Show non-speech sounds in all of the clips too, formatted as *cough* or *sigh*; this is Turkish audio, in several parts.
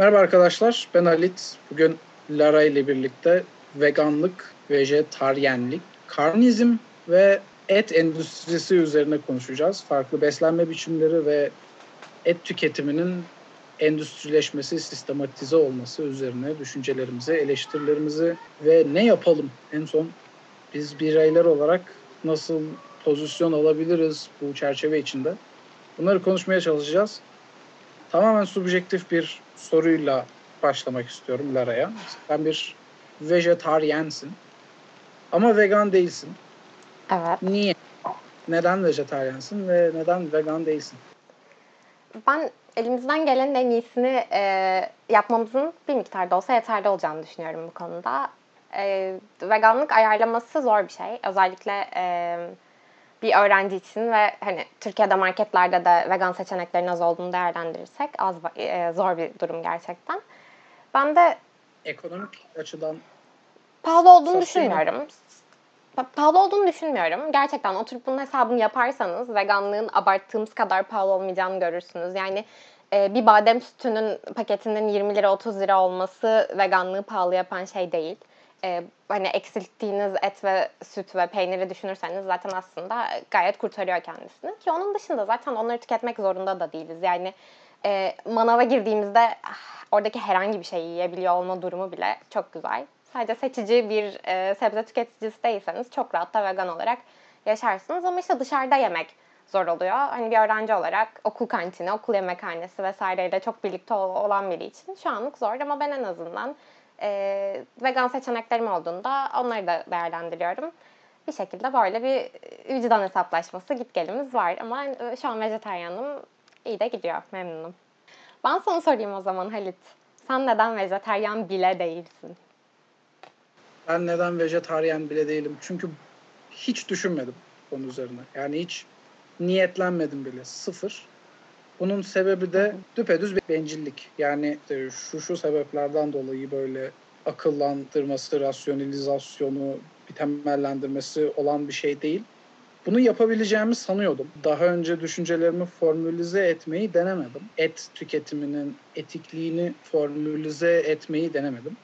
Merhaba arkadaşlar, ben Halit. Bugün Lara ile birlikte veganlık, vejetaryenlik, karnizm ve et endüstrisi üzerine konuşacağız. Farklı beslenme biçimleri ve et tüketiminin endüstrileşmesi, sistematize olması üzerine düşüncelerimizi, eleştirilerimizi ve ne yapalım en son biz bireyler olarak nasıl pozisyon alabiliriz bu çerçeve içinde? Bunları konuşmaya çalışacağız. Tamamen subjektif bir soruyla başlamak istiyorum Lara'ya. Sen bir vejetaryensin ama vegan değilsin. Evet. Niye? Neden vejetaryensin ve neden vegan değilsin? Ben elimizden gelenin en iyisini e, yapmamızın bir miktarda olsa yeterli olacağını düşünüyorum bu konuda. E, veganlık ayarlaması zor bir şey. Özellikle e, bir öğrenci için ve hani Türkiye'de marketlerde de vegan seçeneklerin az olduğunu değerlendirirsek az e, zor bir durum gerçekten. Ben de ekonomik açıdan pahalı olduğunu düşünmüyorum. Pahalı olduğunu düşünmüyorum. Gerçekten oturup bunun hesabını yaparsanız veganlığın abarttığımız kadar pahalı olmayacağını görürsünüz. Yani e, bir badem sütünün paketinin 20 lira 30 lira olması veganlığı pahalı yapan şey değil e, hani eksilttiğiniz et ve süt ve peyniri düşünürseniz zaten aslında gayet kurtarıyor kendisini. Ki onun dışında zaten onları tüketmek zorunda da değiliz. Yani e, manava girdiğimizde ah, oradaki herhangi bir şeyi yiyebiliyor olma durumu bile çok güzel. Sadece seçici bir e, sebze tüketicisi değilseniz çok rahat da vegan olarak yaşarsınız. Ama işte dışarıda yemek zor oluyor. Hani bir öğrenci olarak okul kantini, okul yemekhanesi vesaireyle çok birlikte olan biri için şu anlık zor ama ben en azından e, vegan seçeneklerim olduğunda onları da değerlendiriyorum. Bir şekilde böyle bir vicdan hesaplaşması git gelimiz var ama şu an vejeteryanım iyi de gidiyor memnunum. Ben sana sorayım o zaman Halit. Sen neden vejeteryan bile değilsin? Ben neden vejetaryen bile değilim? Çünkü hiç düşünmedim konu üzerine. Yani hiç niyetlenmedim bile. Sıfır. Bunun sebebi de düpedüz bir bencillik. Yani işte şu şu sebeplerden dolayı böyle akıllandırması, rasyonalizasyonu, bir temellendirmesi olan bir şey değil. Bunu yapabileceğimi sanıyordum. Daha önce düşüncelerimi formülize etmeyi denemedim. Et tüketiminin etikliğini formülize etmeyi denemedim.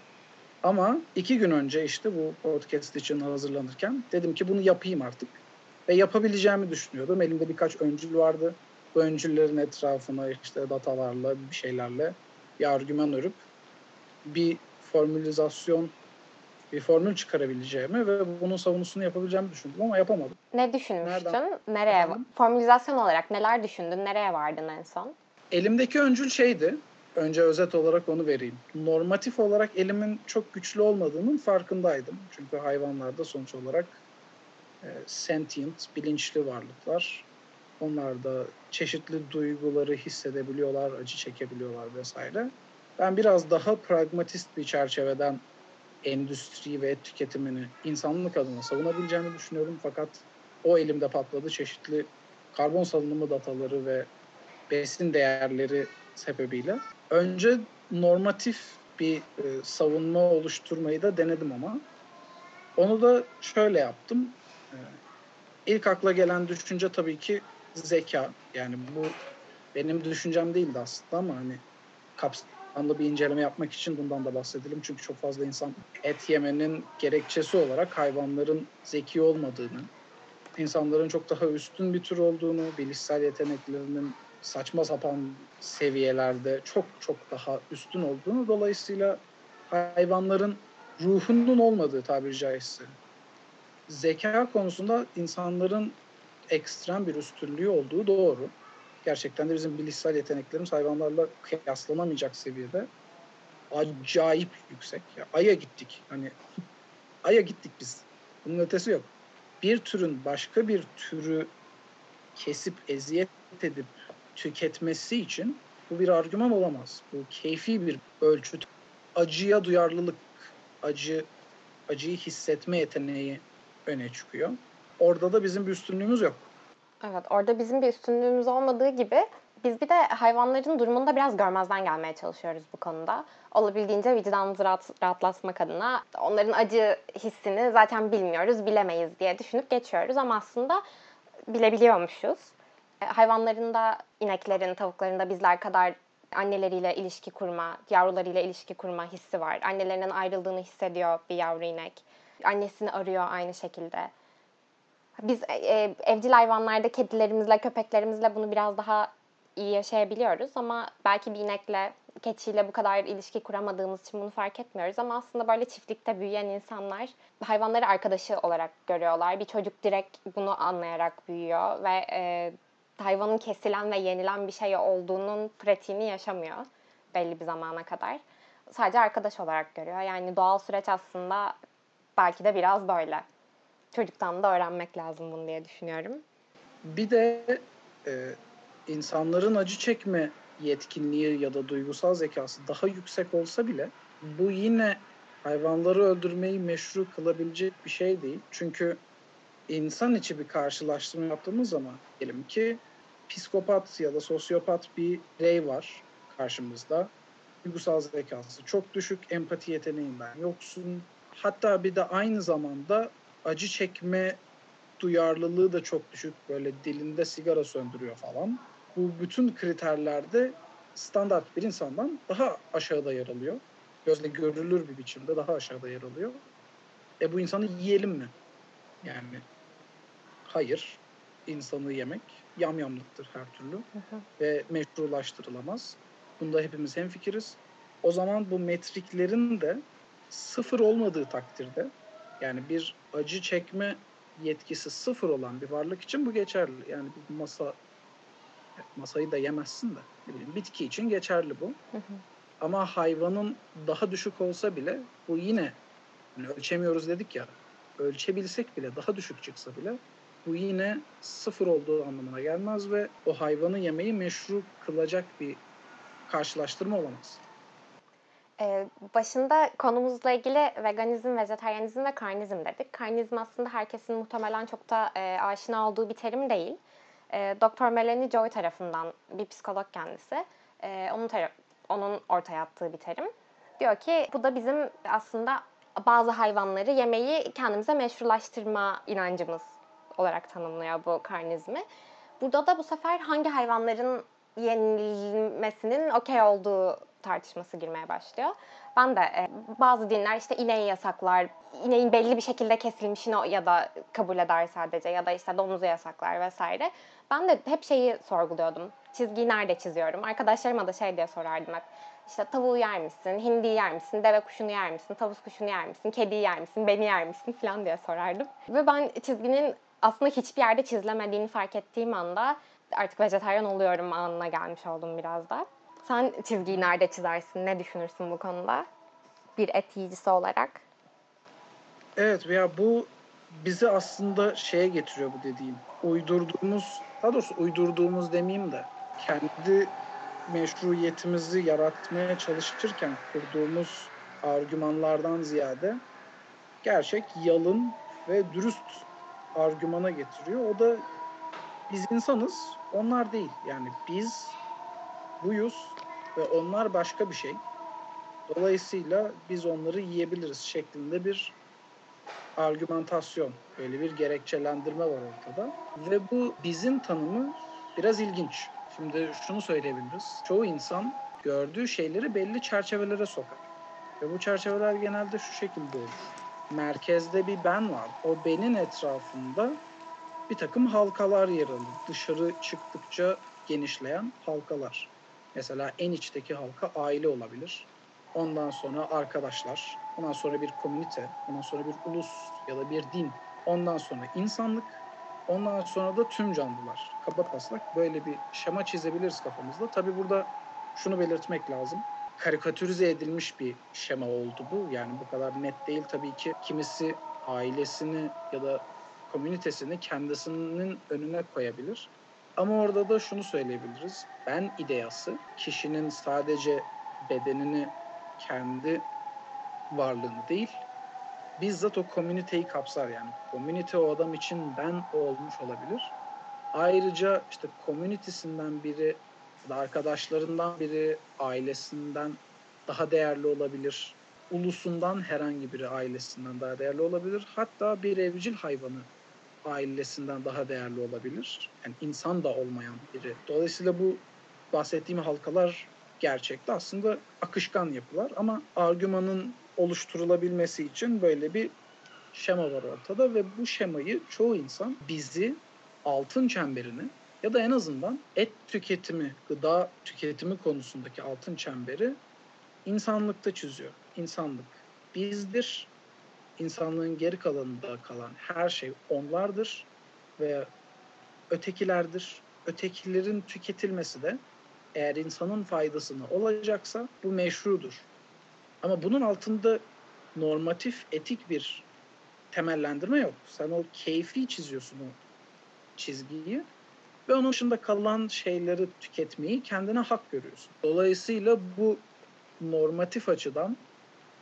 Ama iki gün önce işte bu podcast için hazırlanırken dedim ki bunu yapayım artık. Ve yapabileceğimi düşünüyordum. Elimde birkaç öncül vardı bu öncüllerin etrafına işte datalarla bir şeylerle bir argüman örüp bir formülizasyon bir formül çıkarabileceğimi ve bunun savunusunu yapabileceğimi düşündüm ama yapamadım. Ne düşünmüştün? Nereden? Nereye? Efendim? Formülizasyon olarak neler düşündün? Nereye vardın en son? Elimdeki öncül şeydi. Önce özet olarak onu vereyim. Normatif olarak elimin çok güçlü olmadığının farkındaydım. Çünkü hayvanlarda sonuç olarak e, sentient, bilinçli varlıklar. Onlar da çeşitli duyguları hissedebiliyorlar, acı çekebiliyorlar vesaire. Ben biraz daha pragmatist bir çerçeveden endüstri ve et tüketimini insanlık adına savunabileceğimi düşünüyorum. Fakat o elimde patladı. Çeşitli karbon salınımı dataları ve besin değerleri sebebiyle. Önce normatif bir e, savunma oluşturmayı da denedim ama onu da şöyle yaptım. E, ilk akla gelen düşünce tabii ki zeka. Yani bu benim düşüncem değildi aslında ama hani kapsamlı bir inceleme yapmak için bundan da bahsedelim. Çünkü çok fazla insan et yemenin gerekçesi olarak hayvanların zeki olmadığını, insanların çok daha üstün bir tür olduğunu, bilişsel yeteneklerinin saçma sapan seviyelerde çok çok daha üstün olduğunu dolayısıyla hayvanların ruhunun olmadığı tabiri caizse zeka konusunda insanların ekstrem bir üstünlüğü olduğu doğru. Gerçekten de bizim bilişsel yeteneklerimiz hayvanlarla kıyaslanamayacak seviyede acayip yüksek. Ya, Ay'a gittik. Hani Ay'a gittik biz. Bunun ötesi yok. Bir türün başka bir türü kesip eziyet edip tüketmesi için bu bir argüman olamaz. Bu keyfi bir ölçüt. Acıya duyarlılık, acı acıyı hissetme yeteneği öne çıkıyor. Orada da bizim bir üstünlüğümüz yok. Evet orada bizim bir üstünlüğümüz olmadığı gibi biz bir de hayvanların durumunu da biraz görmezden gelmeye çalışıyoruz bu konuda. Olabildiğince vicdanımızı rahat, rahatlatmak adına onların acı hissini zaten bilmiyoruz, bilemeyiz diye düşünüp geçiyoruz ama aslında bilebiliyormuşuz. Hayvanların da ineklerin, tavukların da bizler kadar anneleriyle ilişki kurma, yavrularıyla ilişki kurma hissi var. Annelerinden ayrıldığını hissediyor bir yavru inek. Annesini arıyor aynı şekilde. Biz e, e, evcil hayvanlarda kedilerimizle, köpeklerimizle bunu biraz daha iyi yaşayabiliyoruz ama belki bir inekle, keçiyle bu kadar ilişki kuramadığımız için bunu fark etmiyoruz ama aslında böyle çiftlikte büyüyen insanlar hayvanları arkadaşı olarak görüyorlar. Bir çocuk direkt bunu anlayarak büyüyor ve e, hayvanın kesilen ve yenilen bir şey olduğunun pratiğini yaşamıyor belli bir zamana kadar. Sadece arkadaş olarak görüyor. Yani doğal süreç aslında belki de biraz böyle. Çocuktan da öğrenmek lazım bunu diye düşünüyorum. Bir de e, insanların acı çekme yetkinliği ya da duygusal zekası daha yüksek olsa bile bu yine hayvanları öldürmeyi meşru kılabilecek bir şey değil. Çünkü insan içi bir karşılaştırma yaptığımız zaman diyelim ki psikopat ya da sosyopat bir birey var karşımızda. Duygusal zekası çok düşük, empati yeteneğinden yoksun. Hatta bir de aynı zamanda acı çekme duyarlılığı da çok düşük. Böyle dilinde sigara söndürüyor falan. Bu bütün kriterlerde standart bir insandan daha aşağıda yer alıyor. Gözle görülür bir biçimde daha aşağıda yer alıyor. E bu insanı yiyelim mi? Yani hayır. insanı yemek yamyamlıktır her türlü. Hı hı. Ve meşrulaştırılamaz. Bunda hepimiz hemfikiriz. O zaman bu metriklerin de sıfır olmadığı takdirde yani bir acı çekme yetkisi sıfır olan bir varlık için bu geçerli. Yani bir masa masayı da yemezsin de ne bileyim bitki için geçerli bu. Hı hı. Ama hayvanın daha düşük olsa bile bu yine yani ölçemiyoruz dedik ya ölçebilsek bile daha düşük çıksa bile bu yine sıfır olduğu anlamına gelmez ve o hayvanı yemeyi meşru kılacak bir karşılaştırma olamaz. Ee, başında konumuzla ilgili veganizm, vejetaryenizm ve karnizm dedik. Karnizm aslında herkesin muhtemelen çok da e, aşina olduğu bir terim değil. E, Doktor Melanie Joy tarafından bir psikolog kendisi. E, onun taraf, onun ortaya attığı bir terim. Diyor ki bu da bizim aslında bazı hayvanları yemeyi kendimize meşrulaştırma inancımız olarak tanımlıyor bu karnizmi. Burada da bu sefer hangi hayvanların yenilmesinin okey olduğu tartışması girmeye başlıyor. Ben de e, bazı dinler işte ineği yasaklar, ineğin belli bir şekilde kesilmişini ya da kabul eder sadece ya da işte domuzu yasaklar vesaire. Ben de hep şeyi sorguluyordum. Çizgiyi nerede çiziyorum? Arkadaşlarıma da şey diye sorardım hep. İşte tavuğu yer misin, hindi yer misin, deve kuşunu yer misin, tavus kuşunu yer misin, kediyi yer misin, beni yer misin falan diye sorardım. Ve ben çizginin aslında hiçbir yerde çizilemediğini fark ettiğim anda artık vejetaryen oluyorum anına gelmiş oldum biraz da. Sen çizgiyi nerede çizersin? Ne düşünürsün bu konuda? Bir et yiyicisi olarak. Evet ya bu bizi aslında şeye getiriyor bu dediğim. Uydurduğumuz, daha doğrusu uydurduğumuz demeyeyim de kendi meşruiyetimizi yaratmaya çalışırken kurduğumuz argümanlardan ziyade gerçek yalın ve dürüst argümana getiriyor. O da biz insanız, onlar değil. Yani biz buyuz ve onlar başka bir şey. Dolayısıyla biz onları yiyebiliriz şeklinde bir argümantasyon, böyle bir gerekçelendirme var ortada. Ve bu bizim tanımı biraz ilginç. Şimdi şunu söyleyebiliriz. Çoğu insan gördüğü şeyleri belli çerçevelere sokar. Ve bu çerçeveler genelde şu şekilde olur. Merkezde bir ben var. O benin etrafında bir takım halkalar yer alır. Dışarı çıktıkça genişleyen halkalar. Mesela en içteki halka aile olabilir. Ondan sonra arkadaşlar, ondan sonra bir komünite, ondan sonra bir ulus ya da bir din. Ondan sonra insanlık, ondan sonra da tüm canlılar. Kaba taslak böyle bir şema çizebiliriz kafamızda. Tabi burada şunu belirtmek lazım. Karikatürize edilmiş bir şema oldu bu. Yani bu kadar net değil tabii ki. Kimisi ailesini ya da komünitesini kendisinin önüne koyabilir. Ama orada da şunu söyleyebiliriz. Ben ideyası kişinin sadece bedenini kendi varlığını değil, bizzat o komüniteyi kapsar yani. Komünite o adam için ben o olmuş olabilir. Ayrıca işte komünitesinden biri, arkadaşlarından biri, ailesinden daha değerli olabilir. Ulusundan herhangi biri ailesinden daha değerli olabilir. Hatta bir evcil hayvanı ailesinden daha değerli olabilir. Yani insan da olmayan biri. Dolayısıyla bu bahsettiğim halkalar gerçekte aslında akışkan yapılar ama argümanın oluşturulabilmesi için böyle bir şema var ortada ve bu şemayı çoğu insan bizi altın çemberini ya da en azından et tüketimi, gıda tüketimi konusundaki altın çemberi insanlıkta çiziyor. İnsanlık bizdir. İnsanlığın geri kalanında kalan her şey onlardır ve ötekilerdir. Ötekilerin tüketilmesi de eğer insanın faydasına olacaksa bu meşrudur. Ama bunun altında normatif, etik bir temellendirme yok. Sen o keyfi çiziyorsun o çizgiyi ve onun dışında kalan şeyleri tüketmeyi kendine hak görüyorsun. Dolayısıyla bu normatif açıdan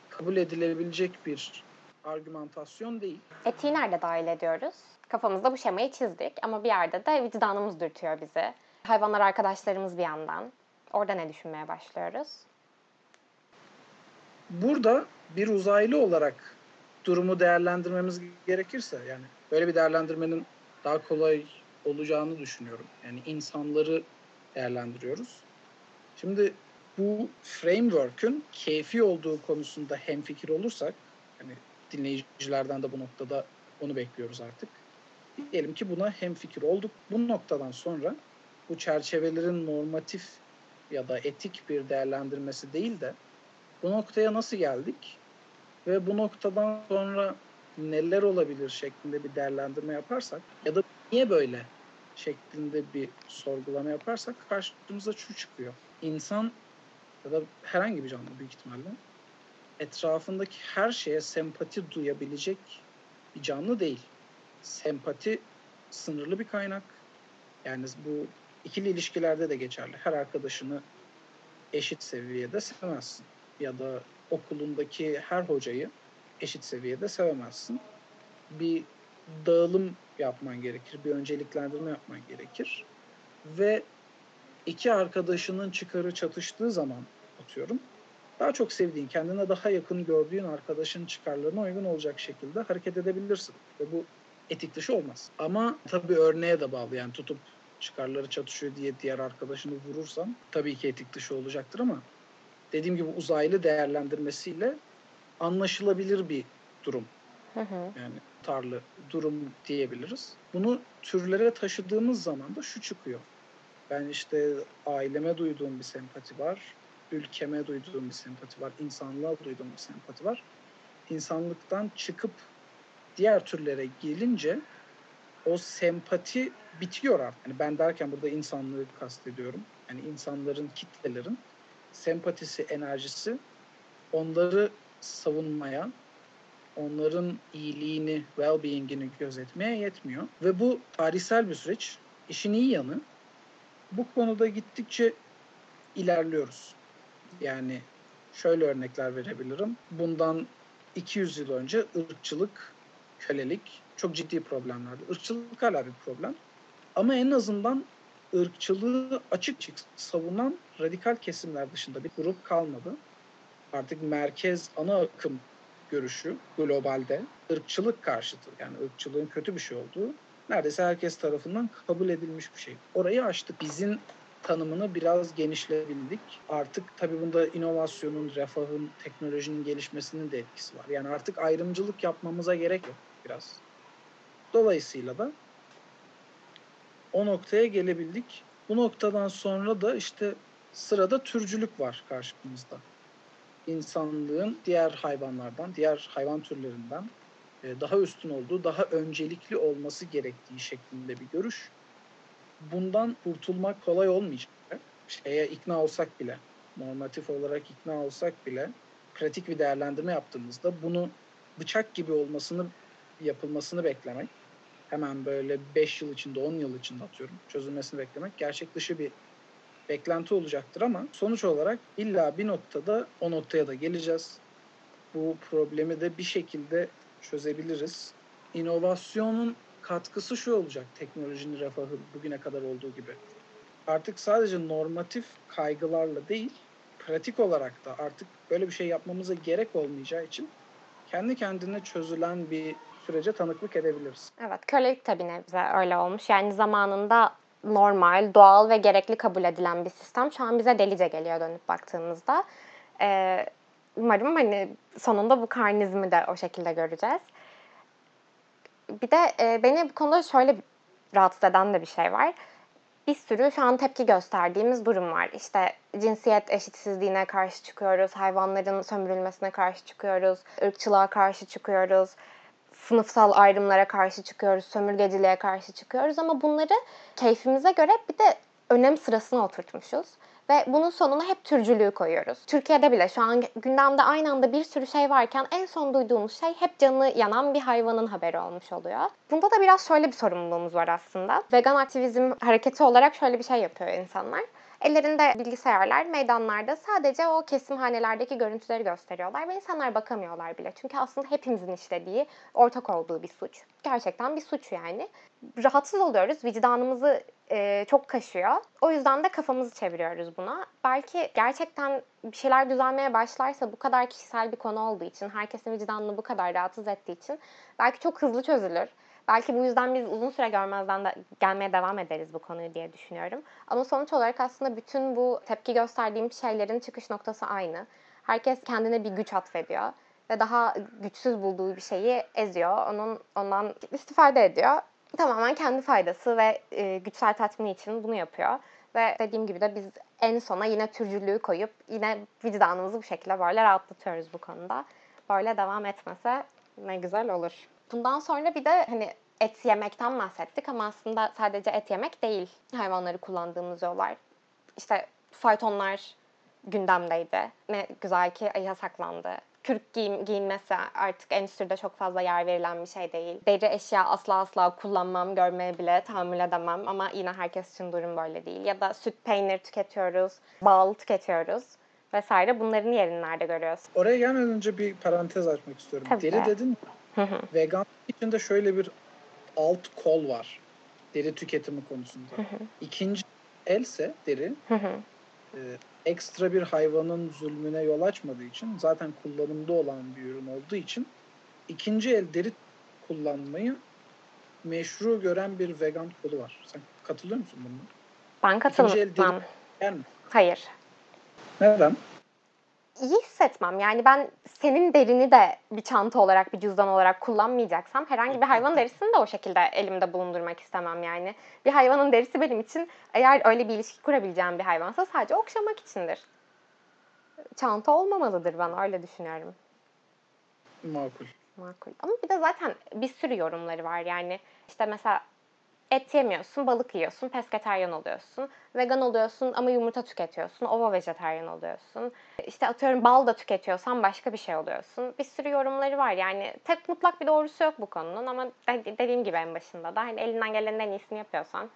kabul edilebilecek bir argümantasyon değil. Etiği nerede dahil ediyoruz? Kafamızda bu şemayı çizdik ama bir yerde de vicdanımız dürtüyor bizi. Hayvanlar arkadaşlarımız bir yandan. Orada ne düşünmeye başlıyoruz? Burada bir uzaylı olarak durumu değerlendirmemiz gerekirse yani böyle bir değerlendirmenin daha kolay olacağını düşünüyorum. Yani insanları değerlendiriyoruz. Şimdi bu framework'ün keyfi olduğu konusunda hemfikir olursak, hani dinleyicilerden de bu noktada onu bekliyoruz artık. Diyelim ki buna hemfikir olduk. Bu noktadan sonra bu çerçevelerin normatif ya da etik bir değerlendirmesi değil de bu noktaya nasıl geldik ve bu noktadan sonra neler olabilir şeklinde bir değerlendirme yaparsak ya da niye böyle şeklinde bir sorgulama yaparsak karşımıza şu çıkıyor. İnsan ya da herhangi bir canlı büyük ihtimalle etrafındaki her şeye sempati duyabilecek bir canlı değil. Sempati sınırlı bir kaynak. Yani bu ikili ilişkilerde de geçerli. Her arkadaşını eşit seviyede sevemezsin. Ya da okulundaki her hocayı eşit seviyede sevemezsin. Bir dağılım yapman gerekir, bir önceliklendirme yapman gerekir. Ve iki arkadaşının çıkarı çatıştığı zaman atıyorum, daha çok sevdiğin, kendine daha yakın gördüğün arkadaşın çıkarlarına uygun olacak şekilde hareket edebilirsin. Ve bu etik dışı olmaz. Ama tabii örneğe de bağlı. Yani tutup çıkarları çatışıyor diye diğer arkadaşını vurursam tabii ki etik dışı olacaktır ama dediğim gibi uzaylı değerlendirmesiyle anlaşılabilir bir durum. Hı hı. Yani tarlı durum diyebiliriz. Bunu türlere taşıdığımız zaman da şu çıkıyor. Ben işte aileme duyduğum bir sempati var. Ülkeme duyduğum bir sempati var. insanlığa duyduğum bir sempati var. İnsanlıktan çıkıp diğer türlere gelince o sempati bitiyor artık. Yani ben derken burada insanlığı kastediyorum. Yani insanların, kitlelerin sempatisi, enerjisi onları savunmaya, onların iyiliğini, well-being'ini gözetmeye yetmiyor. Ve bu tarihsel bir süreç. İşin iyi yanı bu konuda gittikçe ilerliyoruz. Yani şöyle örnekler verebilirim. Bundan 200 yıl önce ırkçılık, kölelik çok ciddi problemlerdi. Irkçılık hala bir problem. Ama en azından ırkçılığı açık savunan radikal kesimler dışında bir grup kalmadı. Artık merkez ana akım görüşü globalde ırkçılık karşıtı yani ırkçılığın kötü bir şey olduğu neredeyse herkes tarafından kabul edilmiş bir şey. Orayı açtık. Bizim tanımını biraz genişleyebildik. Artık tabii bunda inovasyonun, refahın, teknolojinin gelişmesinin de etkisi var. Yani artık ayrımcılık yapmamıza gerek yok biraz. Dolayısıyla da o noktaya gelebildik. Bu noktadan sonra da işte sırada türcülük var karşımızda. İnsanlığın diğer hayvanlardan, diğer hayvan türlerinden e, daha üstün olduğu, daha öncelikli olması gerektiği şeklinde bir görüş. Bundan kurtulmak kolay olmayacak. Şeye ikna olsak bile, normatif olarak ikna olsak bile pratik bir değerlendirme yaptığımızda bunu bıçak gibi olmasını yapılmasını beklemek hemen böyle 5 yıl içinde 10 yıl içinde atıyorum çözülmesini beklemek gerçek dışı bir beklenti olacaktır ama sonuç olarak illa bir noktada o noktaya da geleceğiz. Bu problemi de bir şekilde çözebiliriz. İnovasyonun katkısı şu olacak teknolojinin refahı bugüne kadar olduğu gibi. Artık sadece normatif kaygılarla değil, pratik olarak da artık böyle bir şey yapmamıza gerek olmayacağı için kendi kendine çözülen bir sürece tanıklık edebiliriz. Evet, kölelik tabii bize öyle olmuş. Yani zamanında normal, doğal ve gerekli kabul edilen bir sistem şu an bize delice geliyor dönüp baktığımızda. Ee, umarım hani sonunda bu karnizmi de o şekilde göreceğiz. Bir de e, beni bu konuda şöyle rahatsız eden de bir şey var. Bir sürü şu an tepki gösterdiğimiz durum var. İşte cinsiyet eşitsizliğine karşı çıkıyoruz, hayvanların sömürülmesine karşı çıkıyoruz, ırkçılığa karşı çıkıyoruz, sınıfsal ayrımlara karşı çıkıyoruz, sömürgeciliğe karşı çıkıyoruz ama bunları keyfimize göre bir de önem sırasına oturtmuşuz. Ve bunun sonuna hep türcülüğü koyuyoruz. Türkiye'de bile şu an gündemde aynı anda bir sürü şey varken en son duyduğumuz şey hep canı yanan bir hayvanın haberi olmuş oluyor. Bunda da biraz şöyle bir sorumluluğumuz var aslında. Vegan aktivizm hareketi olarak şöyle bir şey yapıyor insanlar. Ellerinde bilgisayarlar meydanlarda sadece o kesimhanelerdeki görüntüleri gösteriyorlar ve insanlar bakamıyorlar bile. Çünkü aslında hepimizin işlediği, ortak olduğu bir suç. Gerçekten bir suç yani. Rahatsız oluyoruz, vicdanımızı e, çok kaşıyor. O yüzden de kafamızı çeviriyoruz buna. Belki gerçekten bir şeyler düzelmeye başlarsa bu kadar kişisel bir konu olduğu için, herkesin vicdanını bu kadar rahatsız ettiği için belki çok hızlı çözülür. Belki bu yüzden biz uzun süre görmezden de gelmeye devam ederiz bu konuyu diye düşünüyorum. Ama sonuç olarak aslında bütün bu tepki gösterdiğim şeylerin çıkış noktası aynı. Herkes kendine bir güç atfediyor ve daha güçsüz bulduğu bir şeyi eziyor. Onun ondan istifade ediyor. Tamamen kendi faydası ve e, güçsel tatmini için bunu yapıyor. Ve dediğim gibi de biz en sona yine türcülüğü koyup yine vicdanımızı bu şekilde böyle rahatlatıyoruz bu konuda. Böyle devam etmese ne güzel olur. Bundan sonra bir de hani et yemekten bahsettik ama aslında sadece et yemek değil hayvanları kullandığımız yollar. İşte faytonlar gündemdeydi. Ne güzel ki yasaklandı. Kürk giyim, giyinmesi artık endüstride çok fazla yer verilen bir şey değil. Deri eşya asla asla kullanmam, görmeye bile tahammül edemem ama yine herkes için durum böyle değil. Ya da süt peynir tüketiyoruz, bal tüketiyoruz vesaire. Bunların yerini nerede görüyoruz? Oraya gelmeden önce bir parantez açmak istiyorum. Tabii. Deri dedin Vegan içinde şöyle bir alt kol var. Deri tüketimi konusunda. İkinci else deri e, ekstra bir hayvanın zulmüne yol açmadığı için zaten kullanımda olan bir ürün olduğu için ikinci el deri kullanmayı meşru gören bir vegan kolu var. Sen katılıyor musun buna? Ben katılmam. Yer mi? Hayır. Neden? İyi hissetmem. Yani ben senin derini de bir çanta olarak, bir cüzdan olarak kullanmayacaksam herhangi bir hayvan *laughs* derisini de o şekilde elimde bulundurmak istemem yani. Bir hayvanın derisi benim için eğer öyle bir ilişki kurabileceğim bir hayvansa sadece okşamak içindir. Çanta olmamalıdır ben öyle düşünüyorum. Makul. Makul. Ama bir de zaten bir sürü yorumları var yani. işte mesela et yemiyorsun, balık yiyorsun, pesketeryan oluyorsun. Vegan oluyorsun ama yumurta tüketiyorsun, ova vejeteryan oluyorsun. İşte atıyorum bal da tüketiyorsan başka bir şey oluyorsun. Bir sürü yorumları var yani. Tek mutlak bir doğrusu yok bu konunun ama dediğim gibi en başında da hani elinden gelenin en iyisini yapıyorsan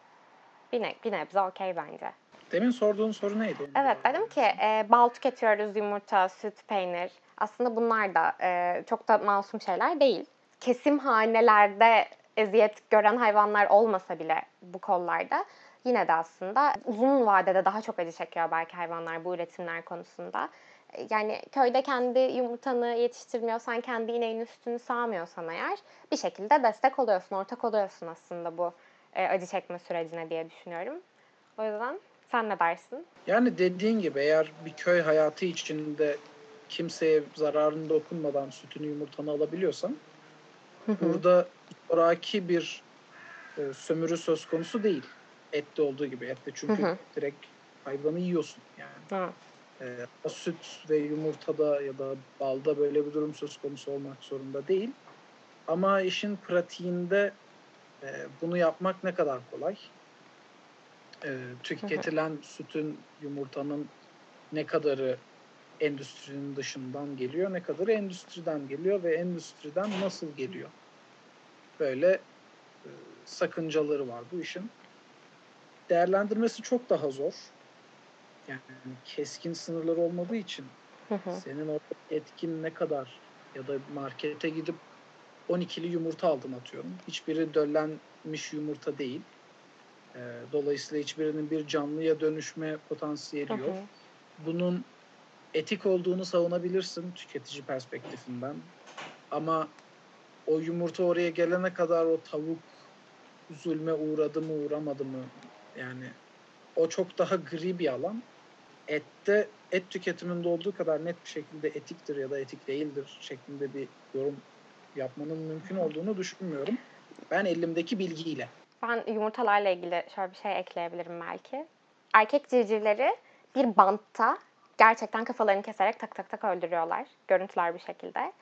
bir, ne, bir nebze okey bence. Demin sorduğun soru neydi? Evet dedim ki e, bal tüketiyoruz, yumurta, süt, peynir. Aslında bunlar da e, çok da masum şeyler değil. Kesim hanelerde eziyet gören hayvanlar olmasa bile bu kollarda yine de aslında uzun vadede daha çok acı çekiyor belki hayvanlar bu üretimler konusunda. Yani köyde kendi yumurtanı yetiştirmiyorsan, kendi ineğin üstünü sağmıyorsan eğer bir şekilde destek oluyorsun, ortak oluyorsun aslında bu e, acı çekme sürecine diye düşünüyorum. O yüzden sen ne dersin? Yani dediğin gibi eğer bir köy hayatı içinde kimseye zararını dokunmadan sütünü yumurtanı alabiliyorsan burada zoraki bir e, sömürü söz konusu değil. Ette olduğu gibi. Ette çünkü hı hı. direkt hayvanı yiyorsun yani. E, süt ve yumurtada ya da balda böyle bir durum söz konusu olmak zorunda değil. Ama işin pratiğinde e, bunu yapmak ne kadar kolay? E, tüketilen hı hı. sütün, yumurtanın ne kadarı endüstrinin dışından geliyor, ne kadarı endüstriden geliyor ve endüstriden nasıl geliyor? böyle e, sakıncaları var bu işin. Değerlendirmesi çok daha zor. Yani keskin sınırları olmadığı için senin orada etkin ne kadar ya da markete gidip 12'li yumurta aldın atıyorum. Hiçbiri döllenmiş yumurta değil. E, dolayısıyla hiçbirinin bir canlıya dönüşme potansiyeli yok. Bunun etik olduğunu savunabilirsin tüketici perspektifinden. Ama o yumurta oraya gelene kadar o tavuk zulme uğradı mı uğramadı mı Yani o çok daha gri bir alan. Ette et tüketiminde olduğu kadar net bir şekilde etiktir ya da etik değildir şeklinde bir yorum yapmanın mümkün olduğunu düşünmüyorum. Ben elimdeki bilgiyle. Ben yumurtalarla ilgili şöyle bir şey ekleyebilirim belki. Erkek civcivleri bir bantta gerçekten kafalarını keserek tak tak tak öldürüyorlar. Görüntüler bir şekilde.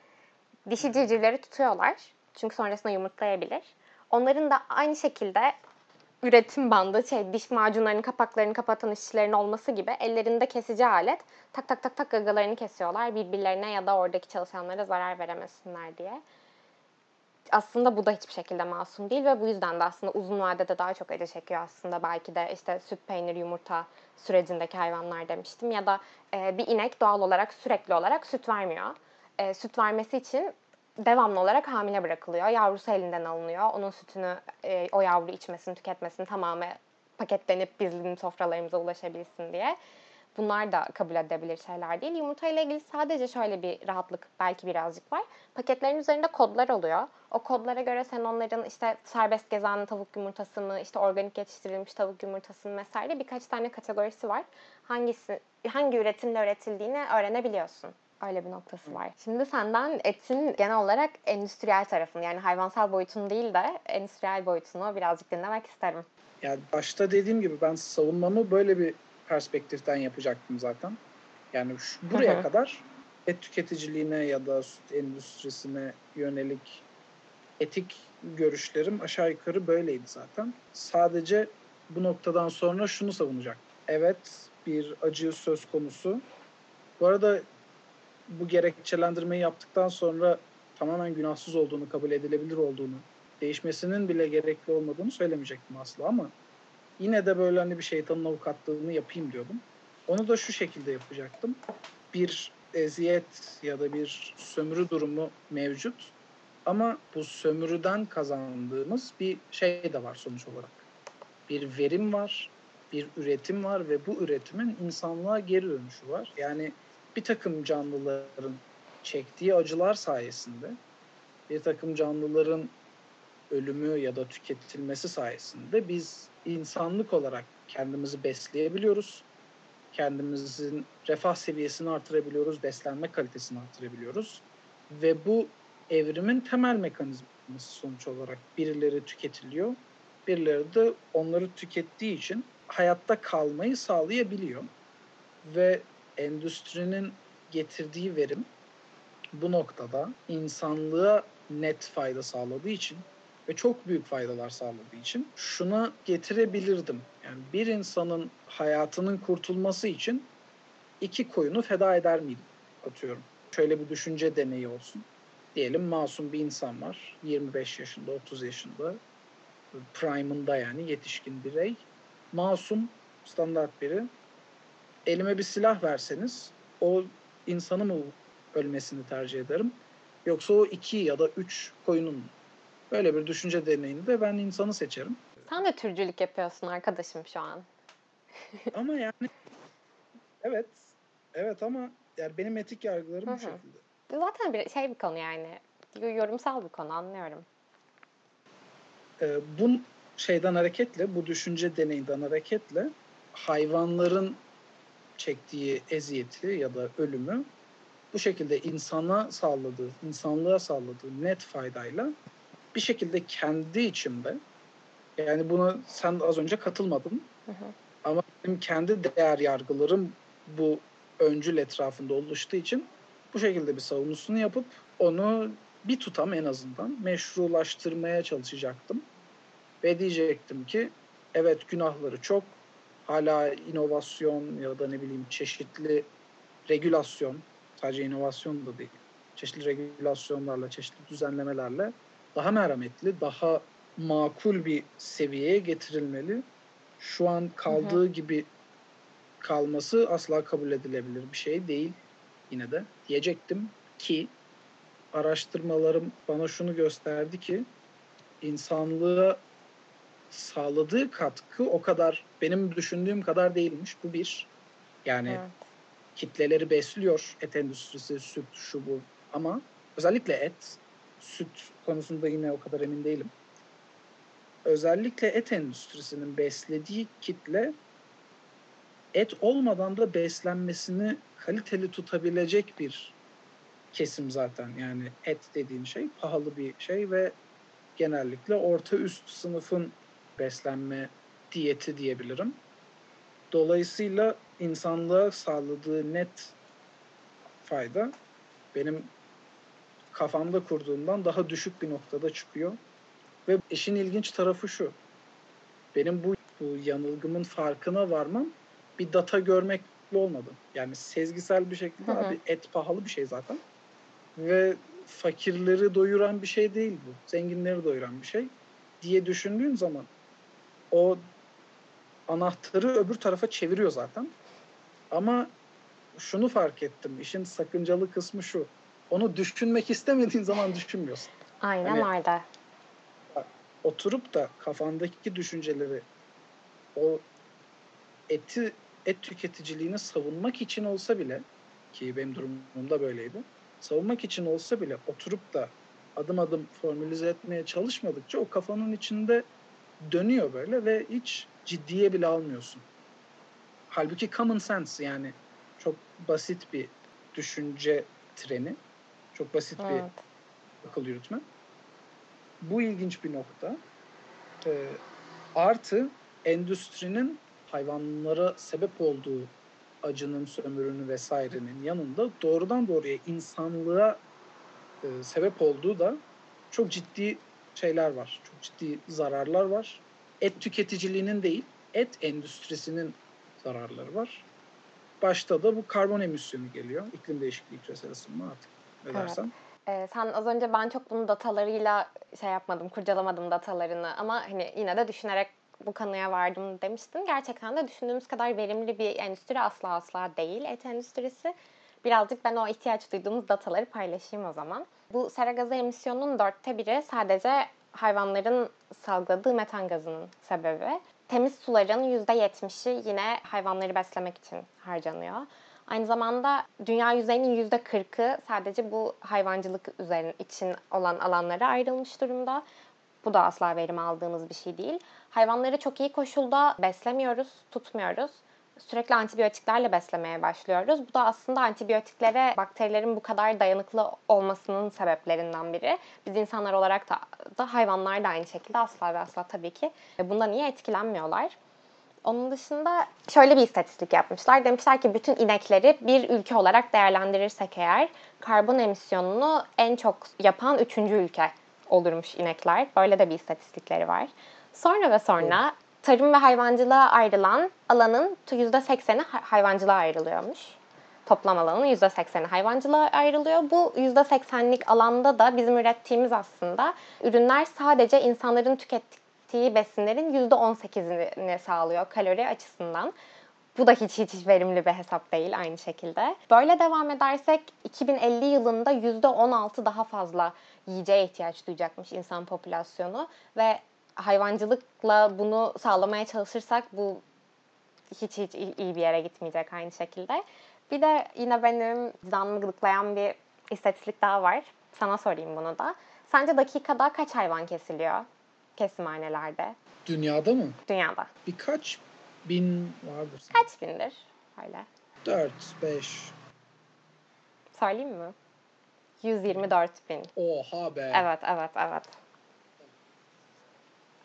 Dişi civcivleri tutuyorlar. Çünkü sonrasında yumurtlayabilir. Onların da aynı şekilde üretim bandı, şey diş macunlarının kapaklarını kapatan işçilerin olması gibi ellerinde kesici alet tak tak tak tak gagalarını kesiyorlar birbirlerine ya da oradaki çalışanlara zarar veremesinler diye. Aslında bu da hiçbir şekilde masum değil ve bu yüzden de aslında uzun vadede daha çok acı çekiyor aslında belki de işte süt, peynir, yumurta sürecindeki hayvanlar demiştim ya da e, bir inek doğal olarak sürekli olarak süt vermiyor. E, süt vermesi için devamlı olarak hamile bırakılıyor. Yavrusu elinden alınıyor. Onun sütünü e, o yavru içmesini, tüketmesini tamamen paketlenip bizim sofralarımıza ulaşabilsin diye. Bunlar da kabul edebilir şeyler değil. Yumurta ile ilgili sadece şöyle bir rahatlık belki birazcık var. Paketlerin üzerinde kodlar oluyor. O kodlara göre sen onların işte serbest gezen tavuk yumurtası mı, işte organik yetiştirilmiş tavuk yumurtası mı vesaire birkaç tane kategorisi var. Hangisi hangi üretimle üretildiğini öğrenebiliyorsun. Öyle bir noktası var. Şimdi senden etin genel olarak endüstriyel tarafını yani hayvansal boyutunu değil de endüstriyel boyutunu birazcık dinlemek isterim. Yani başta dediğim gibi ben savunmamı böyle bir perspektiften yapacaktım zaten. Yani şu, buraya hı. kadar et tüketiciliğine ya da süt endüstrisine yönelik etik görüşlerim aşağı yukarı böyleydi zaten. Sadece bu noktadan sonra şunu savunacak. Evet bir acı söz konusu. Bu arada bu gerekçelendirmeyi yaptıktan sonra tamamen günahsız olduğunu, kabul edilebilir olduğunu, değişmesinin bile gerekli olmadığını söylemeyecektim asla ama yine de böyle hani bir şeytanın avukatlığını yapayım diyordum. Onu da şu şekilde yapacaktım. Bir eziyet ya da bir sömürü durumu mevcut. Ama bu sömürüden kazandığımız bir şey de var sonuç olarak. Bir verim var, bir üretim var ve bu üretimin insanlığa geri dönüşü var. Yani bir takım canlıların çektiği acılar sayesinde bir takım canlıların ölümü ya da tüketilmesi sayesinde biz insanlık olarak kendimizi besleyebiliyoruz. Kendimizin refah seviyesini artırabiliyoruz, beslenme kalitesini artırabiliyoruz. Ve bu evrimin temel mekanizması sonuç olarak birileri tüketiliyor, birileri de onları tükettiği için hayatta kalmayı sağlayabiliyor. Ve endüstrinin getirdiği verim bu noktada insanlığa net fayda sağladığı için ve çok büyük faydalar sağladığı için şuna getirebilirdim. Yani bir insanın hayatının kurtulması için iki koyunu feda eder miydim? Atıyorum. Şöyle bir düşünce deneyi olsun. Diyelim masum bir insan var. 25 yaşında, 30 yaşında. Prime'ında yani yetişkin birey. Masum, standart biri elime bir silah verseniz o insanı mı ölmesini tercih ederim? Yoksa o iki ya da üç koyunun? Böyle bir düşünce deneyinde ben insanı seçerim. Sen de türcülük yapıyorsun arkadaşım şu an. *laughs* ama yani evet evet ama yani benim etik yargılarım bu şekilde. Zaten bir şey bir konu yani. Yorumsal bir konu anlıyorum. Ee, bu şeyden hareketle, bu düşünce deneyinden hareketle hayvanların çektiği eziyeti ya da ölümü bu şekilde insana sağladığı, insanlığa sağladığı net faydayla bir şekilde kendi içimde yani buna sen az önce katılmadın hı hı. ama benim kendi değer yargılarım bu öncül etrafında oluştuğu için bu şekilde bir savunusunu yapıp onu bir tutam en azından meşrulaştırmaya çalışacaktım. Ve diyecektim ki evet günahları çok hala inovasyon ya da ne bileyim çeşitli regülasyon sadece inovasyon da değil çeşitli regülasyonlarla çeşitli düzenlemelerle daha merhametli daha makul bir seviyeye getirilmeli. Şu an kaldığı hı hı. gibi kalması asla kabul edilebilir bir şey değil yine de diyecektim ki araştırmalarım bana şunu gösterdi ki insanlığa sağladığı katkı o kadar benim düşündüğüm kadar değilmiş. Bu bir. Yani evet. kitleleri besliyor et endüstrisi, süt, şu bu. Ama özellikle et, süt konusunda yine o kadar emin değilim. özellikle et endüstrisinin beslediği kitle et olmadan da beslenmesini kaliteli tutabilecek bir kesim zaten. Yani et dediğin şey pahalı bir şey ve genellikle orta üst sınıfın beslenme diyeti diyebilirim. Dolayısıyla insanlığa sağladığı net fayda benim kafamda kurduğumdan daha düşük bir noktada çıkıyor. Ve işin ilginç tarafı şu. Benim bu, bu yanılgımın farkına varmam bir data görmekle olmadı. Yani sezgisel bir şekilde hı hı. abi et pahalı bir şey zaten. Ve fakirleri doyuran bir şey değil bu. Zenginleri doyuran bir şey diye düşündüğün zaman o anahtarı öbür tarafa çeviriyor zaten. Ama şunu fark ettim. İşin sakıncalı kısmı şu. Onu düşünmek istemediğin zaman düşünmüyorsun. Aynen hani, öyle. Oturup da kafandaki düşünceleri o eti et tüketiciliğini savunmak için olsa bile ki benim durumumda böyleydi. Savunmak için olsa bile oturup da adım adım formülize etmeye çalışmadıkça o kafanın içinde dönüyor böyle ve hiç ciddiye bile almıyorsun. Halbuki common sense yani çok basit bir düşünce treni. Çok basit evet. bir akıl yürütme. Bu ilginç bir nokta. Ee, artı endüstrinin hayvanlara sebep olduğu acının, sömürünü vesairenin yanında doğrudan doğruya insanlığa e, sebep olduğu da çok ciddi şeyler var. Çok ciddi zararlar var. Et tüketiciliğinin değil, et endüstrisinin zararları var. Başta da bu karbon emisyonu geliyor. İklim değişikliği küresel ısınma artık ne evet. Ee, sen az önce ben çok bunun datalarıyla şey yapmadım, kurcalamadım datalarını ama hani yine de düşünerek bu kanıya vardım demiştin. Gerçekten de düşündüğümüz kadar verimli bir endüstri asla asla değil et endüstrisi. Birazcık ben o ihtiyaç duyduğumuz dataları paylaşayım o zaman. Bu sera gazı emisyonunun dörtte biri sadece hayvanların salgıladığı metan gazının sebebi. Temiz suların %70'i yine hayvanları beslemek için harcanıyor. Aynı zamanda dünya yüzeyinin %40'ı sadece bu hayvancılık üzerine için olan alanlara ayrılmış durumda. Bu da asla verim aldığımız bir şey değil. Hayvanları çok iyi koşulda beslemiyoruz, tutmuyoruz. Sürekli antibiyotiklerle beslemeye başlıyoruz. Bu da aslında antibiyotiklere bakterilerin bu kadar dayanıklı olmasının sebeplerinden biri. Biz insanlar olarak da, da hayvanlar da aynı şekilde asla ve asla tabii ki bundan iyi etkilenmiyorlar. Onun dışında şöyle bir istatistik yapmışlar. Demişler ki bütün inekleri bir ülke olarak değerlendirirsek eğer karbon emisyonunu en çok yapan üçüncü ülke olurmuş inekler. Böyle de bir istatistikleri var. Sonra ve sonra tarım ve hayvancılığa ayrılan alanın %80'i hayvancılığa ayrılıyormuş. Toplam alanın %80'i hayvancılığa ayrılıyor. Bu %80'lik alanda da bizim ürettiğimiz aslında ürünler sadece insanların tükettiği besinlerin %18'ini sağlıyor kalori açısından. Bu da hiç hiç verimli bir hesap değil aynı şekilde. Böyle devam edersek 2050 yılında %16 daha fazla yiyeceğe ihtiyaç duyacakmış insan popülasyonu ve hayvancılıkla bunu sağlamaya çalışırsak bu hiç hiç iyi bir yere gitmeyecek aynı şekilde. Bir de yine benim canımı gıdıklayan bir istatistik daha var. Sana sorayım bunu da. Sence dakikada kaç hayvan kesiliyor kesimhanelerde? Dünyada mı? Dünyada. Birkaç bin vardır. Kaç bindir? Öyle. Dört, beş. Söyleyeyim mi? 124 bin. Oha be. Evet, evet, evet.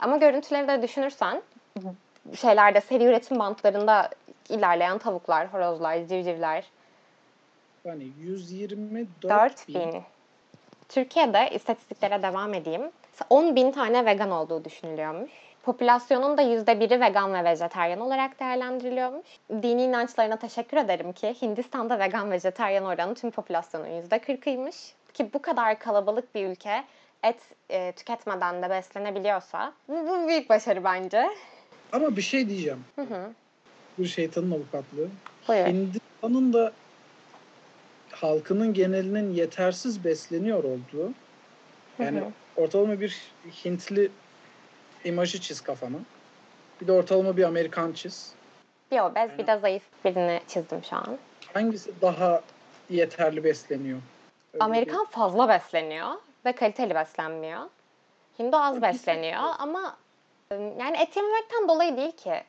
Ama görüntüleri de düşünürsen şeylerde seri üretim bantlarında ilerleyen tavuklar, horozlar, civcivler. Yani 124 bin. bin. Türkiye'de istatistiklere devam edeyim. 10 bin tane vegan olduğu düşünülüyormuş. Popülasyonun da %1'i vegan ve vejeteryan olarak değerlendiriliyormuş. Dini inançlarına teşekkür ederim ki Hindistan'da vegan vejeteryan oranı tüm popülasyonun %40'ıymış. Ki bu kadar kalabalık bir ülke et e, tüketmeden de beslenebiliyorsa bu, bu büyük başarı bence. Ama bir şey diyeceğim. Hı hı. Bu şeytanın avukatlığı. Buyur. Hindistan'ın da halkının genelinin yetersiz besleniyor olduğu yani hı hı. ortalama bir Hintli imajı çiz kafana. Bir de ortalama bir Amerikan çiz. Bir obez yani, bir de zayıf birini çizdim şu an. Hangisi daha yeterli besleniyor? Öyle Amerikan bir... fazla besleniyor ve kaliteli beslenmiyor. Hindu az besleniyor ama Yani et yememekten dolayı değil ki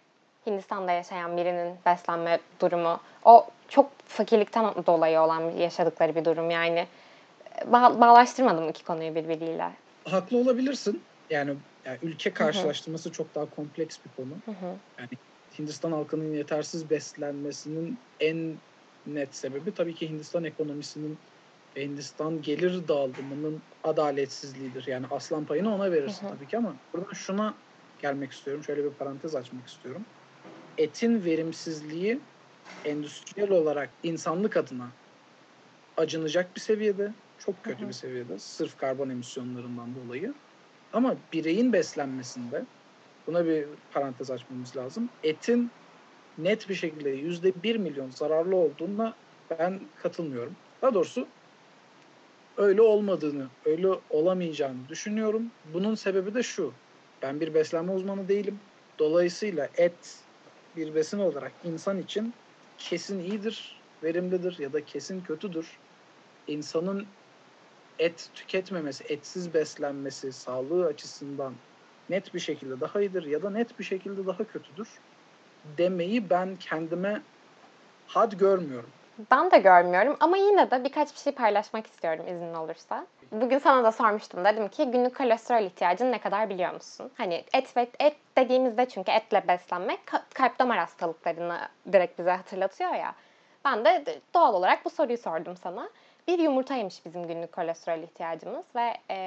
Hindistan'da yaşayan birinin beslenme durumu. O çok fakirlikten dolayı olan yaşadıkları bir durum yani. Ba- bağlaştırmadım iki konuyu birbiriyle. Haklı olabilirsin. Yani, yani ülke karşılaştırması Hı-hı. çok daha kompleks bir konu. Hı-hı. Yani Hindistan halkının yetersiz beslenmesinin en net sebebi tabii ki Hindistan ekonomisinin ve Hindistan gelir dağılımının adaletsizliğidir. Yani aslan payını ona verirsin tabii ki ama buradan şuna gelmek istiyorum. Şöyle bir parantez açmak istiyorum. Etin verimsizliği endüstriyel olarak insanlık adına acınacak bir seviyede. Çok kötü Hı-hı. bir seviyede. Sırf karbon emisyonlarından dolayı. Ama bireyin beslenmesinde buna bir parantez açmamız lazım. Etin net bir şekilde yüzde bir milyon zararlı olduğuna ben katılmıyorum. Daha doğrusu öyle olmadığını, öyle olamayacağını düşünüyorum. Bunun sebebi de şu. Ben bir beslenme uzmanı değilim. Dolayısıyla et bir besin olarak insan için kesin iyidir, verimlidir ya da kesin kötüdür. İnsanın et tüketmemesi, etsiz beslenmesi sağlığı açısından net bir şekilde daha iyidir ya da net bir şekilde daha kötüdür demeyi ben kendime had görmüyorum. Ben de görmüyorum ama yine de birkaç bir şey paylaşmak istiyorum izin olursa. Bugün sana da sormuştum. Dedim ki günlük kolesterol ihtiyacın ne kadar biliyor musun? Hani et ve et dediğimizde çünkü etle beslenmek kalp damar hastalıklarını direkt bize hatırlatıyor ya. Ben de doğal olarak bu soruyu sordum sana. Bir yumurtaymış bizim günlük kolesterol ihtiyacımız ve e,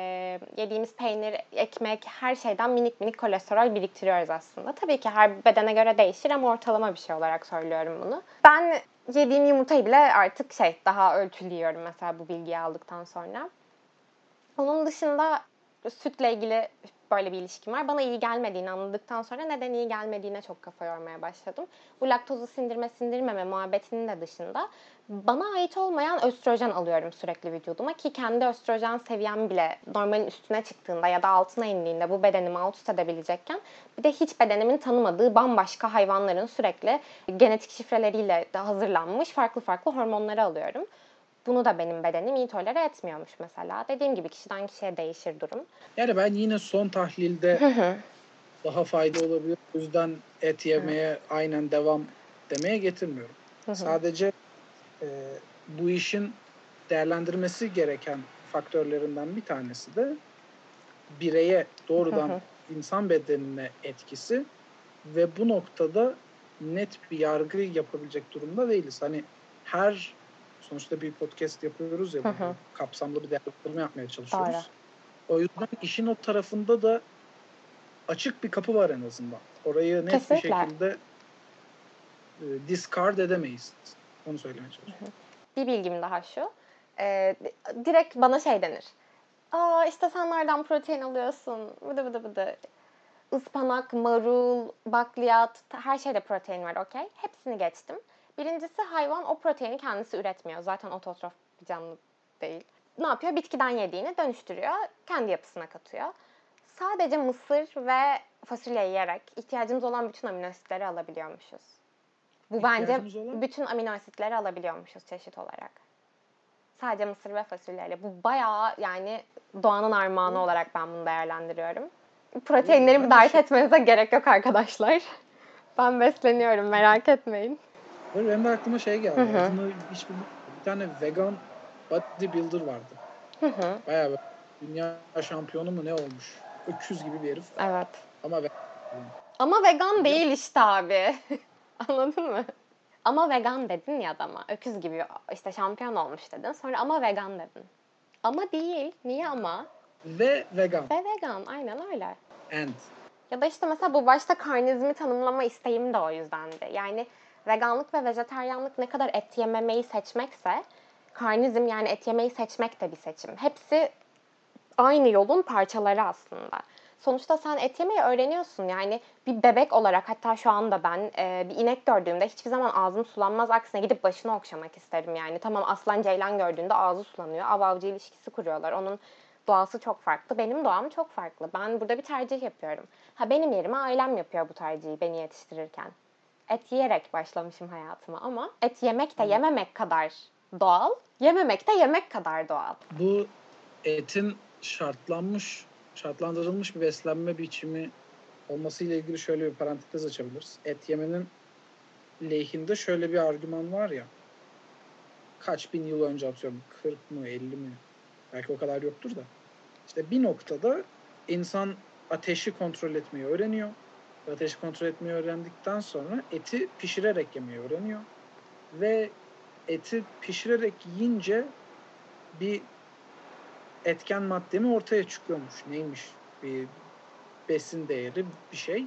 yediğimiz peynir, ekmek, her şeyden minik minik kolesterol biriktiriyoruz aslında. Tabii ki her bedene göre değişir ama ortalama bir şey olarak söylüyorum bunu. Ben yediğim yumurtayı bile artık şey daha ölçülü yiyorum mesela bu bilgiyi aldıktan sonra. Onun dışında sütle ilgili böyle bir ilişkim var. Bana iyi gelmediğini anladıktan sonra neden iyi gelmediğine çok kafa yormaya başladım. Bu laktozu sindirme sindirmeme muhabbetinin de dışında bana ait olmayan östrojen alıyorum sürekli vücuduma ki kendi östrojen seviyem bile normalin üstüne çıktığında ya da altına indiğinde bu bedenimi alt üst edebilecekken bir de hiç bedenimin tanımadığı bambaşka hayvanların sürekli genetik şifreleriyle de hazırlanmış farklı farklı hormonları alıyorum. Bunu da benim bedenim iyi tolere etmiyormuş mesela. Dediğim gibi kişiden kişiye değişir durum. Yani ben yine son tahlilde daha fayda olabilir. O yüzden et yemeye aynen devam demeye getirmiyorum. Sadece e, bu işin değerlendirmesi gereken faktörlerinden bir tanesi de bireye doğrudan insan bedenine etkisi ve bu noktada net bir yargı yapabilecek durumda değiliz. Hani her sonuçta bir podcast yapıyoruz ya, kapsamlı bir değerlendirme yapmaya çalışıyoruz. Doğru. O yüzden işin o tarafında da açık bir kapı var en azından. Orayı net Kesinlikle. bir şekilde e, discard edemeyiz. Onu söylemeye çalışıyorum. Bir bilgim daha şu. E, direkt bana şey denir. Aa işte sen nereden protein alıyorsun? Bıdı bıdı bıdı. Ispanak, marul, bakliyat, her şeyde protein var okey. Hepsini geçtim. Birincisi hayvan o proteini kendisi üretmiyor. Zaten ototrof bir canlı değil. Ne yapıyor? Bitkiden yediğini dönüştürüyor. Kendi yapısına katıyor. Sadece mısır ve fasulye yiyerek ihtiyacımız olan bütün amino asitleri alabiliyormuşuz. Bu bence olan? bütün amino asitleri alabiliyormuşuz çeşit olarak. Sadece mısır ve fasulyeyle. Bu bayağı yani doğanın armağanı olarak ben bunu değerlendiriyorum. Proteinlerimi şey... etmenize gerek yok arkadaşlar. Ben besleniyorum merak etmeyin. Böyle benim de aklıma şey geldi. Hı hı. hiç bir, tane vegan bodybuilder vardı. Hı hı. Bayağı böyle dünya şampiyonu mu ne olmuş. Öküz gibi bir herif. Evet. Ama vegan. Ama vegan değil işte abi. *laughs* Anladın mı? Ama vegan dedin ya adama. Öküz gibi işte şampiyon olmuş dedin. Sonra ama vegan dedin. Ama değil. Niye ama? Ve vegan. Ve vegan. Aynen öyle. And. Ya da işte mesela bu başta karnizmi tanımlama isteğim de o yüzdendi. Yani veganlık ve vejeteryanlık ne kadar et yememeyi seçmekse karnizm yani et yemeyi seçmek de bir seçim. Hepsi aynı yolun parçaları aslında. Sonuçta sen et yemeyi öğreniyorsun. Yani bir bebek olarak hatta şu anda ben e, bir inek gördüğümde hiçbir zaman ağzım sulanmaz. Aksine gidip başını okşamak isterim yani. Tamam aslan ceylan gördüğünde ağzı sulanıyor. Av avcı ilişkisi kuruyorlar. Onun doğası çok farklı. Benim doğam çok farklı. Ben burada bir tercih yapıyorum. Ha benim yerime ailem yapıyor bu tercihi beni yetiştirirken et yiyerek başlamışım hayatıma ama et yemek de yememek kadar doğal, yememek de yemek kadar doğal. Bu etin şartlanmış, şartlandırılmış bir beslenme biçimi olmasıyla ilgili şöyle bir parantez açabiliriz. Et yemenin lehinde şöyle bir argüman var ya. Kaç bin yıl önce atıyorum 40 mı 50 mi? Belki o kadar yoktur da. İşte bir noktada insan ateşi kontrol etmeyi öğreniyor. Ve ateşi kontrol etmeyi öğrendikten sonra eti pişirerek yemeyi öğreniyor. Ve eti pişirerek yiyince bir etken madde mi ortaya çıkıyormuş. Neymiş? Bir besin değeri bir şey.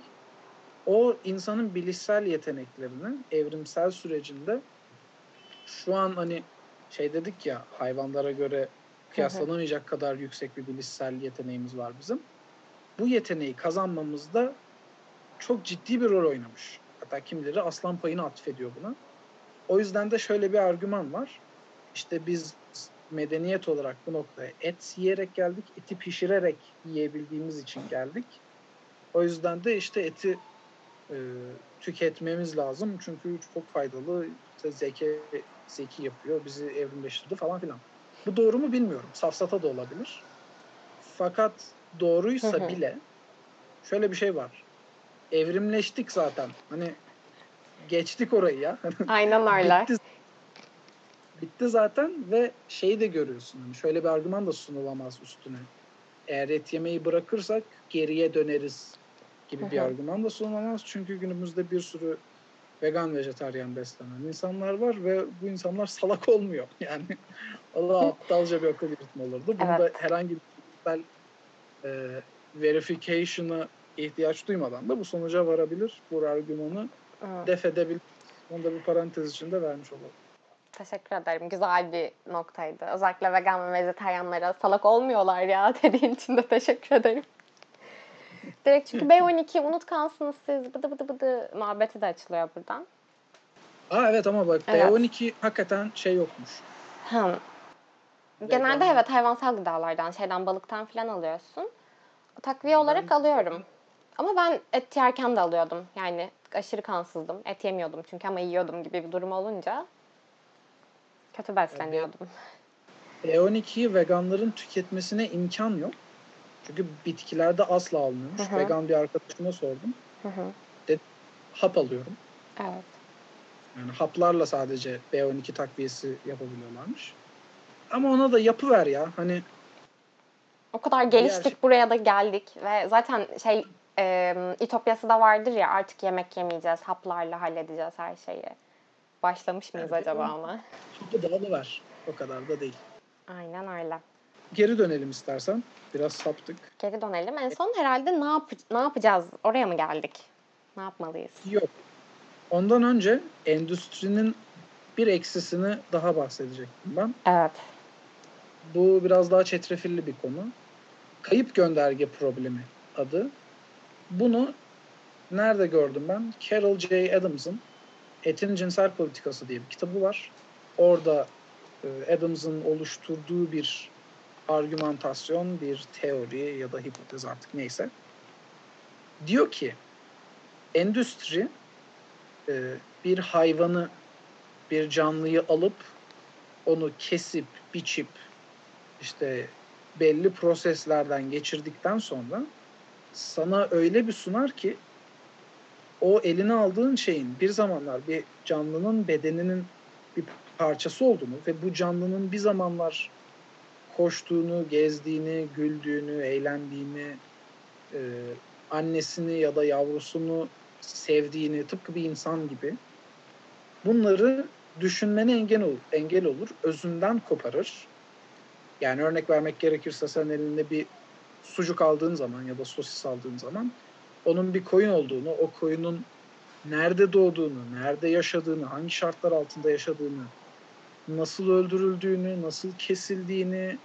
O insanın bilişsel yeteneklerini evrimsel sürecinde şu an hani şey dedik ya hayvanlara göre kıyaslanamayacak kadar yüksek bir bilişsel yeteneğimiz var bizim. Bu yeteneği kazanmamızda çok ciddi bir rol oynamış. Hatta kimileri aslan payını atfediyor buna. O yüzden de şöyle bir argüman var. İşte biz medeniyet olarak bu noktaya et yiyerek geldik. Eti pişirerek yiyebildiğimiz için geldik. O yüzden de işte eti e, tüketmemiz lazım. Çünkü çok faydalı. İşte zeki, zeki yapıyor. Bizi evrimleştirdi falan filan. Bu doğru mu bilmiyorum. Safsata da olabilir. Fakat doğruysa hı hı. bile şöyle bir şey var. Evrimleştik zaten. Hani geçtik orayı ya. *laughs* Aynen öyle. Bitti, bitti zaten ve şeyi de görüyorsun. Hani şöyle bir argüman da sunulamaz üstüne. Eğer et yemeyi bırakırsak geriye döneriz gibi Hı-hı. bir argüman da sunulamaz. Çünkü günümüzde bir sürü vegan vejetaryen beslenen insanlar var ve bu insanlar salak olmuyor. *laughs* Yani o da aptalca bir akıl yürütme olurdu. Bunda evet. herhangi bir e, verification'a ihtiyaç duymadan da bu sonuca varabilir. Bu argümanı evet. def edebilir. Onu da bir parantez içinde vermiş olalım. Teşekkür ederim. Güzel bir noktaydı. Özellikle vegan ve vejetaryenlere salak olmuyorlar ya *laughs* dediğin için de teşekkür ederim. Direkt çünkü *laughs* B12 unutkansınız siz bıdı bıdı bıdı muhabbeti de açılıyor buradan. Aa evet ama bak evet. B12 hakikaten şey yokmuş. Hı. Genelde evet hayvansal gıdalardan, şeyden balıktan falan alıyorsun. Takviye olarak ben... alıyorum. Ama ben et yerken de alıyordum. Yani aşırı kansızdım. Et yemiyordum çünkü ama yiyordum gibi bir durum olunca kötü besleniyordum. B12'yi veganların tüketmesine imkan yok. Çünkü bitkilerde asla almıyormuş. Hı hı. Vegan bir arkadaşıma sordum. Hı hı. Dedi, hap alıyorum. Evet. Yani haplarla sadece B12 takviyesi yapabiliyorlarmış. Ama ona da yapı ver ya. Hani o kadar geliştik şey... buraya da geldik ve zaten şey e, İtopyası da vardır ya artık yemek yemeyeceğiz, haplarla halledeceğiz her şeyi. Başlamış mıyız yani, acaba ona? Hapı da var. O kadar da değil. Aynen öyle. Geri dönelim istersen. Biraz saptık. Geri dönelim. En son herhalde ne, yap ne yapacağız? Oraya mı geldik? Ne yapmalıyız? Yok. Ondan önce endüstrinin bir eksisini daha bahsedecektim ben. Evet. Bu biraz daha çetrefilli bir konu. Kayıp gönderge problemi adı. Bunu nerede gördüm ben? Carol J. Adams'ın Etin Cinsel Politikası diye bir kitabı var. Orada e, Adams'ın oluşturduğu bir argümantasyon, bir teori ya da hipotez artık neyse. Diyor ki endüstri e, bir hayvanı, bir canlıyı alıp onu kesip, biçip işte belli proseslerden geçirdikten sonra sana öyle bir sunar ki o eline aldığın şeyin bir zamanlar bir canlının bedeninin bir parçası olduğunu ve bu canlının bir zamanlar koştuğunu, gezdiğini, güldüğünü, eğlendiğini, e, annesini ya da yavrusunu sevdiğini, tıpkı bir insan gibi bunları düşünmene engel olur, engel olur, özünden koparır. Yani örnek vermek gerekirse sen elinde bir sucuk aldığın zaman ya da sosis aldığın zaman onun bir koyun olduğunu, o koyunun nerede doğduğunu, nerede yaşadığını, hangi şartlar altında yaşadığını, nasıl öldürüldüğünü, nasıl kesildiğini,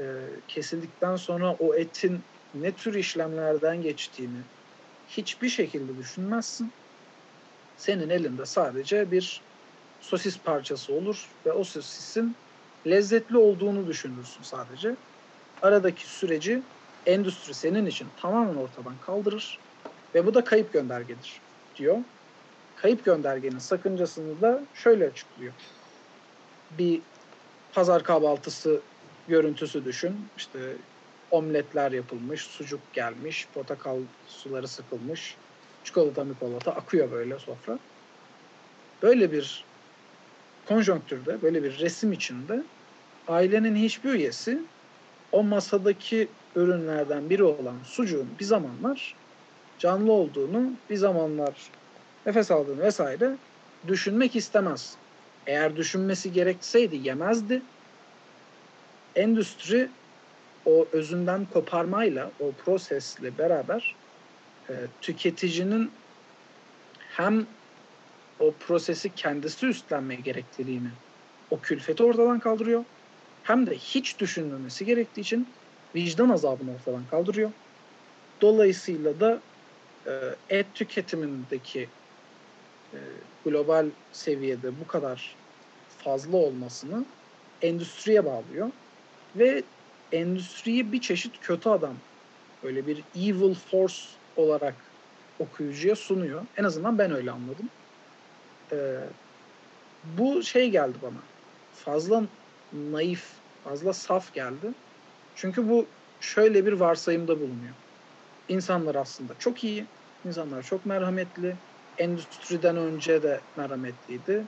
e, kesildikten sonra o etin ne tür işlemlerden geçtiğini hiçbir şekilde düşünmezsin. Senin elinde sadece bir sosis parçası olur ve o sosisin lezzetli olduğunu düşünürsün sadece. Aradaki süreci endüstri senin için tamamen ortadan kaldırır ve bu da kayıp göndergedir diyor. Kayıp göndergenin sakıncasını da şöyle açıklıyor. Bir pazar kahvaltısı görüntüsü düşün. İşte omletler yapılmış, sucuk gelmiş, portakal suları sıkılmış, çikolata mikolata akıyor böyle sofra. Böyle bir konjonktürde, böyle bir resim içinde ailenin hiçbir üyesi o masadaki ürünlerden biri olan sucuğun bir zamanlar canlı olduğunu, bir zamanlar nefes aldığını vesaire düşünmek istemez. Eğer düşünmesi gerekseydi yemezdi. Endüstri o özünden koparmayla, o prosesle beraber e, tüketicinin hem o prosesi kendisi üstlenme gerektiğini, o külfeti ortadan kaldırıyor. Hem de hiç düşünmemesi gerektiği için vicdan azabını ortadan kaldırıyor. Dolayısıyla da e, et tüketimindeki e, global seviyede bu kadar fazla olmasını endüstriye bağlıyor ve endüstriyi bir çeşit kötü adam böyle bir evil force olarak okuyucuya sunuyor. En azından ben öyle anladım. Ee, bu şey geldi bana. Fazla naif, fazla saf geldi. Çünkü bu şöyle bir varsayımda bulunuyor. İnsanlar aslında çok iyi, insanlar çok merhametli, endüstriden önce de merhametliydi.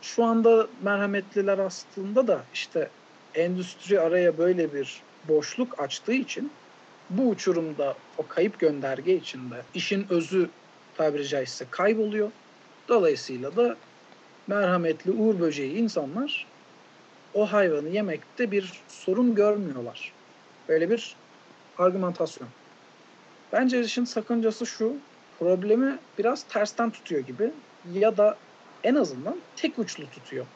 Şu anda merhametliler aslında da işte endüstri araya böyle bir boşluk açtığı için bu uçurumda o kayıp gönderge içinde işin özü tabiri caizse kayboluyor. Dolayısıyla da merhametli uğur böceği insanlar o hayvanı yemekte bir sorun görmüyorlar. Böyle bir argümantasyon. Bence işin sakıncası şu, problemi biraz tersten tutuyor gibi ya da en azından tek uçlu tutuyor.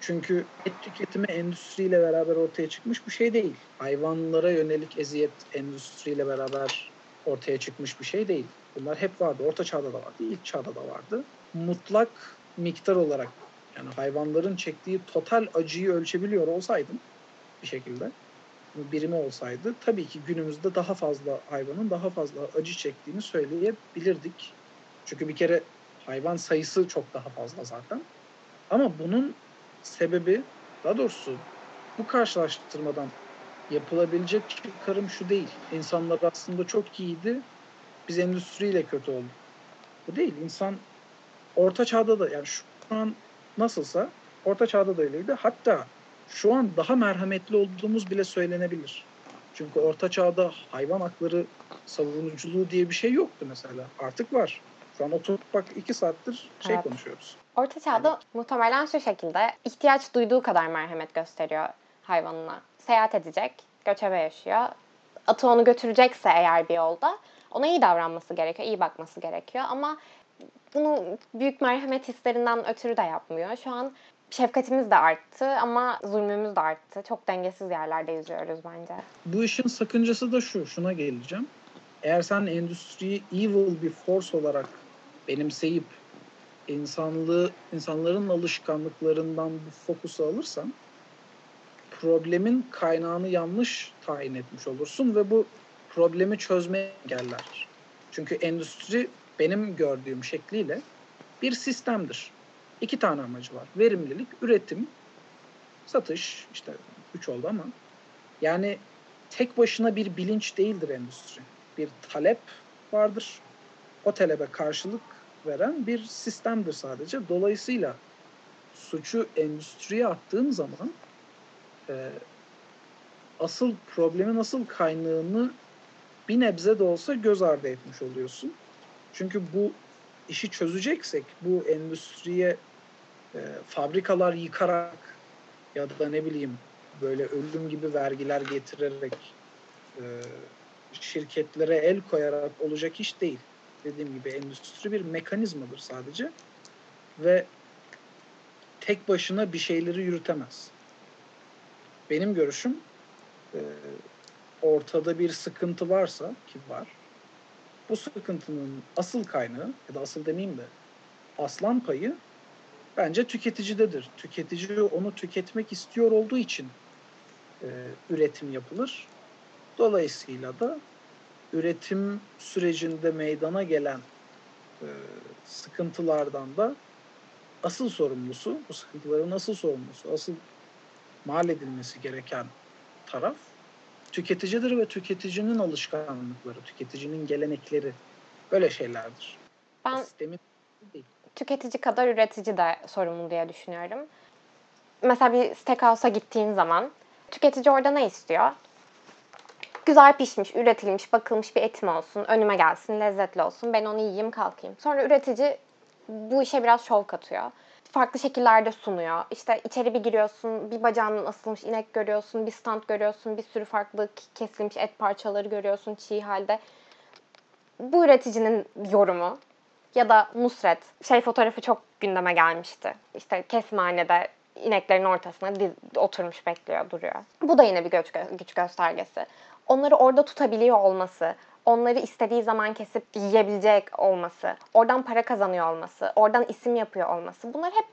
Çünkü et tüketimi endüstriyle beraber ortaya çıkmış bir şey değil. Hayvanlara yönelik eziyet endüstriyle beraber ortaya çıkmış bir şey değil. Bunlar hep vardı. Orta çağda da vardı, ilk çağda da vardı. Mutlak miktar olarak yani hayvanların çektiği total acıyı ölçebiliyor olsaydım bir şekilde birimi olsaydı tabii ki günümüzde daha fazla hayvanın daha fazla acı çektiğini söyleyebilirdik. Çünkü bir kere hayvan sayısı çok daha fazla zaten. Ama bunun sebebi daha doğrusu bu karşılaştırmadan yapılabilecek çıkarım şu değil. İnsanlar aslında çok iyiydi. Biz endüstriyle kötü olduk. Bu değil. İnsan orta çağda da yani şu an nasılsa orta çağda da öyleydi. Hatta şu an daha merhametli olduğumuz bile söylenebilir. Çünkü orta çağda hayvan hakları savunuculuğu diye bir şey yoktu mesela. Artık var. Şu an oturup bak iki saattir şey evet. konuşuyoruz. Orta çağda yani. muhtemelen şu şekilde ihtiyaç duyduğu kadar merhamet gösteriyor hayvanına. Seyahat edecek, göçebe yaşıyor. Atı onu götürecekse eğer bir yolda ona iyi davranması gerekiyor, iyi bakması gerekiyor. Ama bunu büyük merhamet hislerinden ötürü de yapmıyor. Şu an şefkatimiz de arttı ama zulmümüz de arttı. Çok dengesiz yerlerde yüzüyoruz bence. Bu işin sakıncası da şu, şuna geleceğim. Eğer sen endüstriyi evil bir force olarak benimseyip insanlığı, insanların alışkanlıklarından bu fokusu alırsan problemin kaynağını yanlış tayin etmiş olursun ve bu problemi çözmeye engeller. Çünkü endüstri benim gördüğüm şekliyle bir sistemdir. İki tane amacı var. Verimlilik, üretim, satış. işte üç oldu ama. Yani tek başına bir bilinç değildir endüstri. Bir talep vardır. O talebe karşılık veren bir sistemdir sadece. Dolayısıyla suçu endüstriye attığın zaman e, asıl problemin asıl kaynağını bir nebze de olsa göz ardı etmiş oluyorsun. Çünkü bu işi çözeceksek bu endüstriye e, fabrikalar yıkarak ya da ne bileyim böyle ölüm gibi vergiler getirerek e, şirketlere el koyarak olacak iş değil. Dediğim gibi endüstri bir mekanizmadır sadece ve tek başına bir şeyleri yürütemez. Benim görüşüm e, ortada bir sıkıntı varsa ki var bu sıkıntının asıl kaynağı ya da asıl demeyeyim de aslan payı bence tüketicidedir. Tüketici onu tüketmek istiyor olduğu için e, üretim yapılır. Dolayısıyla da üretim sürecinde meydana gelen e, sıkıntılardan da asıl sorumlusu, bu sıkıntıların asıl sorumlusu, asıl mal edilmesi gereken taraf tüketicidir ve tüketicinin alışkanlıkları, tüketicinin gelenekleri böyle şeylerdir. Ben Sistemin değil. tüketici kadar üretici de sorumlu diye düşünüyorum. Mesela bir steakhouse'a gittiğin zaman tüketici orada ne istiyor? Güzel pişmiş, üretilmiş, bakılmış bir etim olsun, önüme gelsin, lezzetli olsun, ben onu yiyeyim kalkayım. Sonra üretici bu işe biraz şov katıyor farklı şekillerde sunuyor. İşte içeri bir giriyorsun, bir bacağının asılmış inek görüyorsun, bir stand görüyorsun, bir sürü farklı kesilmiş et parçaları görüyorsun çiğ halde. Bu üreticinin yorumu ya da Nusret şey fotoğrafı çok gündeme gelmişti. İşte kesimhanede ineklerin ortasına diz, oturmuş bekliyor, duruyor. Bu da yine bir güç, güç göstergesi. Onları orada tutabiliyor olması, onları istediği zaman kesip yiyebilecek olması, oradan para kazanıyor olması, oradan isim yapıyor olması bunlar hep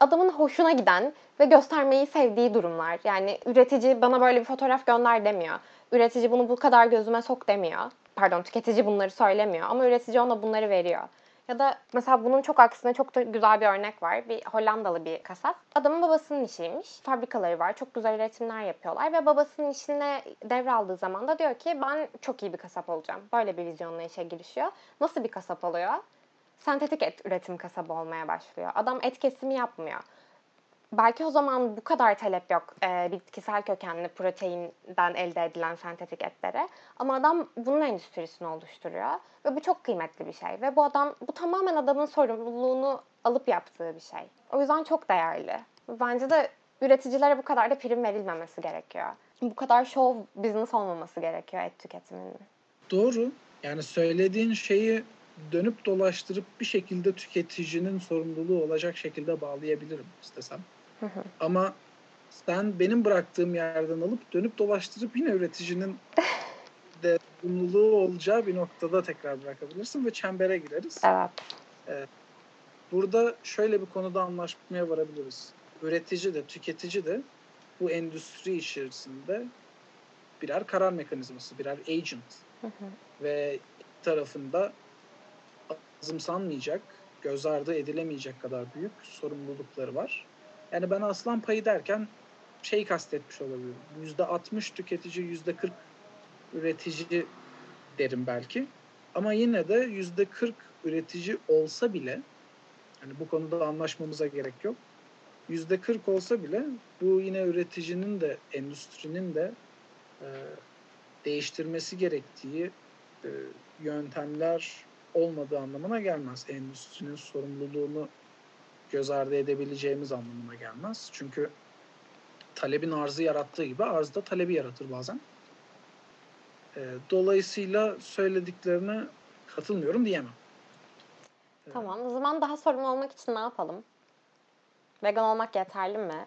adamın hoşuna giden ve göstermeyi sevdiği durumlar. Yani üretici bana böyle bir fotoğraf gönder demiyor. Üretici bunu bu kadar gözüme sok demiyor. Pardon tüketici bunları söylemiyor ama üretici ona bunları veriyor. Ya da mesela bunun çok aksine çok da güzel bir örnek var. Bir Hollandalı bir kasap. Adamın babasının işiymiş. Fabrikaları var. Çok güzel üretimler yapıyorlar ve babasının işine devraldığı zaman da diyor ki ben çok iyi bir kasap olacağım. Böyle bir vizyonla işe girişiyor. Nasıl bir kasap oluyor? Sentetik et üretim kasabı olmaya başlıyor. Adam et kesimi yapmıyor belki o zaman bu kadar talep yok e, bitkisel kökenli proteinden elde edilen sentetik etlere. Ama adam bunun endüstrisini oluşturuyor ve bu çok kıymetli bir şey. Ve bu adam bu tamamen adamın sorumluluğunu alıp yaptığı bir şey. O yüzden çok değerli. Bence de üreticilere bu kadar da prim verilmemesi gerekiyor. Bu kadar show business olmaması gerekiyor et tüketiminin. Doğru. Yani söylediğin şeyi dönüp dolaştırıp bir şekilde tüketicinin sorumluluğu olacak şekilde bağlayabilirim istesem. Ama sen benim bıraktığım yerden alıp dönüp dolaştırıp yine üreticinin *laughs* de sorumluluğu olacağı bir noktada tekrar bırakabilirsin ve çembere gireriz. Evet. Ee, burada şöyle bir konuda anlaşmaya varabiliriz. Üretici de tüketici de bu endüstri içerisinde birer karar mekanizması, birer agent. Hı hı. Ve tarafında azımsanmayacak, göz ardı edilemeyecek kadar büyük sorumlulukları var. Yani ben aslan payı derken şey kastetmiş olabilirim. Yüzde 60 tüketici, yüzde 40 üretici derim belki. Ama yine de yüzde 40 üretici olsa bile hani bu konuda anlaşmamıza gerek yok. Yüzde 40 olsa bile bu yine üreticinin de endüstrinin de e, değiştirmesi gerektiği e, yöntemler olmadığı anlamına gelmez. Endüstrinin sorumluluğunu göz ardı edebileceğimiz anlamına gelmez. Çünkü talebin arzı yarattığı gibi arz da talebi yaratır bazen. E, dolayısıyla söylediklerine katılmıyorum diyemem. Tamam. O zaman daha sorumlu olmak için ne yapalım? Vegan olmak yeterli mi?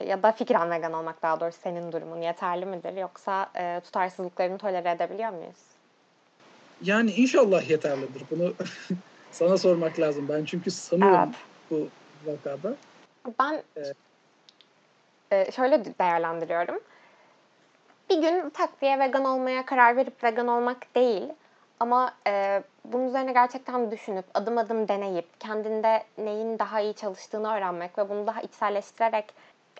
Ya da fikren vegan olmak daha doğrusu senin durumun yeterli midir? Yoksa e, tutarsızlıklarını tolere edebiliyor muyuz? Yani inşallah yeterlidir. Bunu *laughs* sana sormak lazım. Ben çünkü sanıyorum evet bu vakada? Ben evet. e, şöyle değerlendiriyorum. Bir gün tak diye vegan olmaya karar verip vegan olmak değil ama e, bunun üzerine gerçekten düşünüp adım adım deneyip kendinde neyin daha iyi çalıştığını öğrenmek ve bunu daha içselleştirerek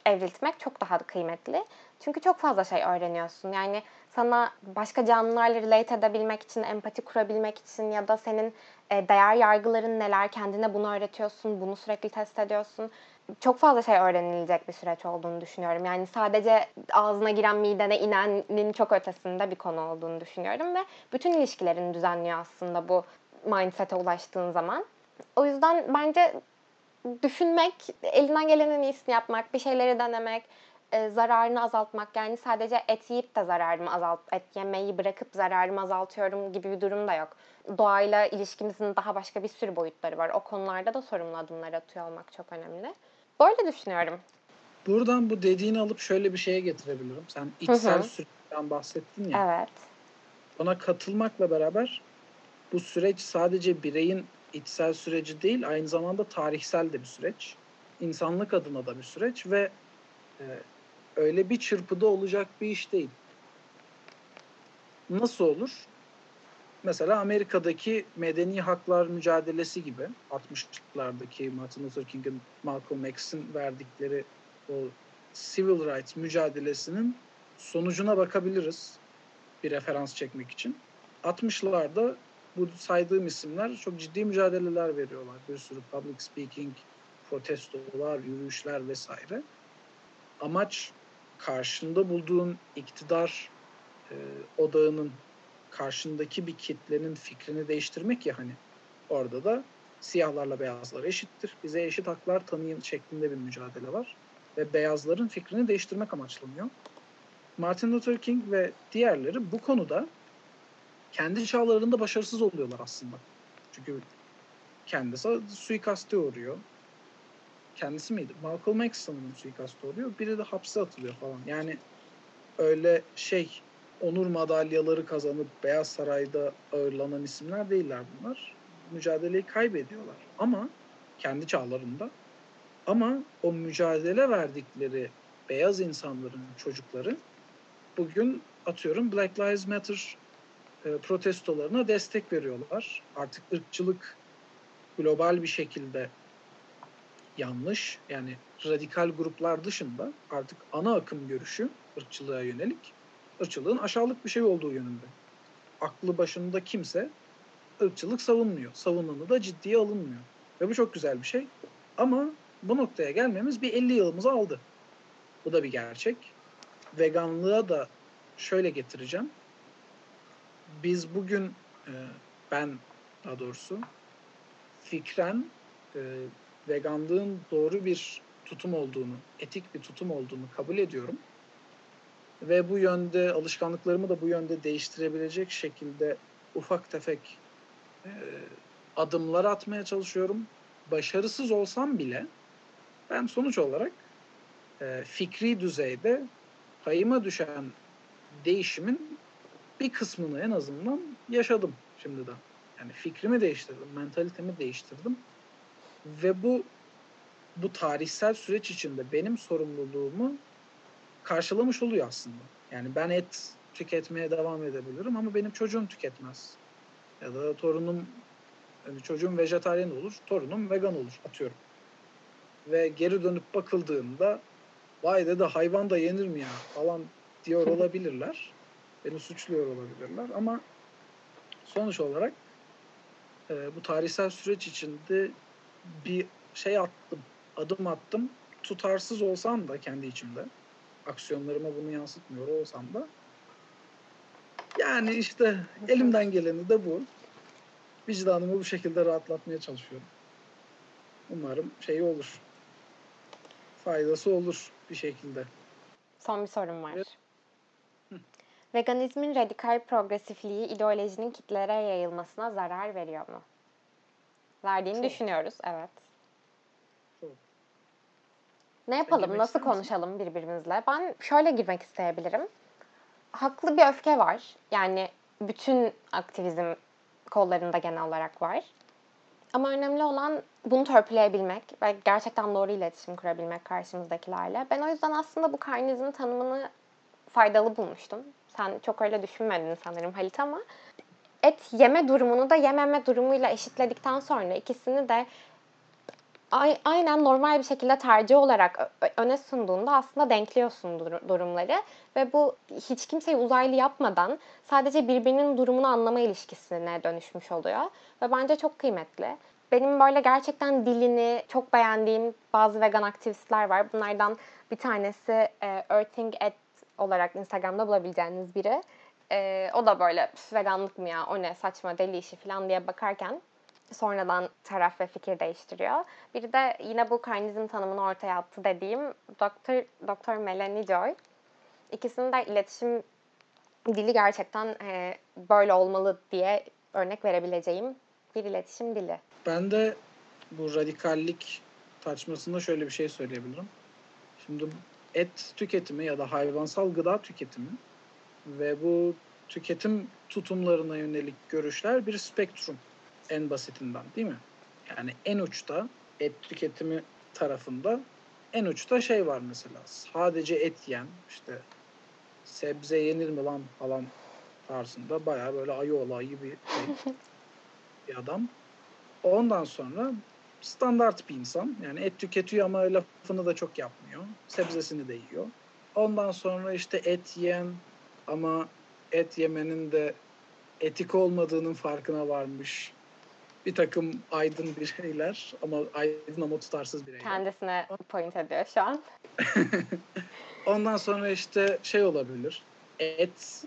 evriltmek çok daha kıymetli. Çünkü çok fazla şey öğreniyorsun. Yani sana başka canlılarla relate edebilmek için, empati kurabilmek için ya da senin e, değer yargıların neler, kendine bunu öğretiyorsun, bunu sürekli test ediyorsun. Çok fazla şey öğrenilecek bir süreç olduğunu düşünüyorum. Yani sadece ağzına giren midene inenin çok ötesinde bir konu olduğunu düşünüyorum ve bütün ilişkilerini düzenliyor aslında bu mindset'e ulaştığın zaman. O yüzden bence düşünmek, elinden gelenin iyisini yapmak, bir şeyleri denemek, e, zararını azaltmak. Yani sadece et yiyip de zararımı azalt, et yemeyi bırakıp zararımı azaltıyorum gibi bir durum da yok. Doğayla ilişkimizin daha başka bir sürü boyutları var. O konularda da sorumlu adımlar atıyor olmak çok önemli. Böyle düşünüyorum. Buradan bu dediğini alıp şöyle bir şeye getirebilirim. Sen içsel süreçten bahsettin ya. Evet. Ona katılmakla beraber bu süreç sadece bireyin içsel süreci değil, aynı zamanda tarihsel de bir süreç. İnsanlık adına da bir süreç ve e, öyle bir çırpıda olacak bir iş değil. Nasıl olur? Mesela Amerika'daki medeni haklar mücadelesi gibi 60'lardaki Martin Luther King'in Malcolm X'in verdikleri o civil rights mücadelesinin sonucuna bakabiliriz bir referans çekmek için. 60'larda bu saydığım isimler çok ciddi mücadeleler veriyorlar. Bir sürü public speaking, protestolar, yürüyüşler vesaire. Amaç karşında bulduğun iktidar e, odağının karşındaki bir kitlenin fikrini değiştirmek ya hani orada da siyahlarla beyazlar eşittir. Bize eşit haklar tanıyın şeklinde bir mücadele var. Ve beyazların fikrini değiştirmek amaçlanıyor. Martin Luther King ve diğerleri bu konuda kendi çağlarında başarısız oluyorlar aslında. Çünkü kendisi suikaste uğruyor. Kendisi miydi? Malcolm X sanırım suikaste uğruyor. Biri de hapse atılıyor falan. Yani öyle şey onur madalyaları kazanıp Beyaz Saray'da ağırlanan isimler değiller bunlar. Mücadeleyi kaybediyorlar. Ama kendi çağlarında ama o mücadele verdikleri beyaz insanların çocukları bugün atıyorum Black Lives Matter e, protestolarına destek veriyorlar. Artık ırkçılık global bir şekilde yanlış. Yani radikal gruplar dışında artık ana akım görüşü ırkçılığa yönelik ırkçılığın aşağılık bir şey olduğu yönünde. Aklı başında kimse ırkçılık savunmuyor. Savunanı da ciddiye alınmıyor. Ve bu çok güzel bir şey. Ama bu noktaya gelmemiz bir 50 yılımızı aldı. Bu da bir gerçek. Veganlığa da şöyle getireceğim. Biz bugün e, ben daha doğrusu fikren e, veganlığın doğru bir tutum olduğunu, etik bir tutum olduğunu kabul ediyorum. Ve bu yönde alışkanlıklarımı da bu yönde değiştirebilecek şekilde ufak tefek e, adımlar atmaya çalışıyorum. Başarısız olsam bile ben sonuç olarak e, fikri düzeyde payıma düşen değişimin bir kısmını en azından yaşadım şimdiden. Yani fikrimi değiştirdim, mentalitemi değiştirdim. Ve bu bu tarihsel süreç içinde benim sorumluluğumu karşılamış oluyor aslında. Yani ben et tüketmeye devam edebilirim ama benim çocuğum tüketmez. Ya da torunum yani çocuğum vejetaryen olur, torunum vegan olur atıyorum. Ve geri dönüp bakıldığında vay dedi hayvan da yenir mi ya falan diyor *laughs* olabilirler. Beni suçluyor olabilirler ama sonuç olarak e, bu tarihsel süreç içinde bir şey attım, adım attım. Tutarsız olsam da kendi içimde, aksiyonlarıma bunu yansıtmıyor olsam da yani işte elimden geleni de bu. Vicdanımı bu şekilde rahatlatmaya çalışıyorum. Umarım şey olur. Faydası olur bir şekilde. Son bir sorum var. Evet. Veganizmin radikal progresifliği ideolojinin kitlere yayılmasına zarar veriyor mu? Verdiğini Çok. düşünüyoruz, evet. Çok. Ne yapalım, nasıl konuşalım birbirimizle? Ben şöyle girmek isteyebilirim. Haklı bir öfke var. Yani bütün aktivizm kollarında genel olarak var. Ama önemli olan bunu törpüleyebilmek ve gerçekten doğru iletişim kurabilmek karşımızdakilerle. Ben o yüzden aslında bu karnizm tanımını faydalı bulmuştum. Sen çok öyle düşünmedin sanırım Halit ama et yeme durumunu da yememe durumuyla eşitledikten sonra ikisini de aynen normal bir şekilde tercih olarak öne sunduğunda aslında denkliyorsun durumları ve bu hiç kimseyi uzaylı yapmadan sadece birbirinin durumunu anlama ilişkisine dönüşmüş oluyor ve bence çok kıymetli. Benim böyle gerçekten dilini çok beğendiğim bazı vegan aktivistler var. Bunlardan bir tanesi e, Earthing at olarak Instagram'da bulabileceğiniz biri. E, o da böyle veganlık mı ya o ne saçma deli işi falan diye bakarken sonradan taraf ve fikir değiştiriyor. Biri de yine bu karnizm tanımını ortaya attı dediğim Doktor, Doktor Melanie Joy. İkisinin de iletişim dili gerçekten e, böyle olmalı diye örnek verebileceğim bir iletişim dili. Ben de bu radikallik tartışmasında şöyle bir şey söyleyebilirim. Şimdi et tüketimi ya da hayvansal gıda tüketimi ve bu tüketim tutumlarına yönelik görüşler bir spektrum en basitinden değil mi? Yani en uçta et tüketimi tarafında en uçta şey var mesela sadece et yiyen işte sebze yenir mi lan falan tarzında baya böyle ayı olayı gibi bir, *laughs* bir adam. Ondan sonra standart bir insan. Yani et tüketiyor ama lafını da çok yapmıyor. Sebzesini de yiyor. Ondan sonra işte et yiyen ama et yemenin de etik olmadığının farkına varmış. Bir takım aydın bireyler ama aydın ama tutarsız bireyler. Kendisine point ediyor şu an. *laughs* Ondan sonra işte şey olabilir. Et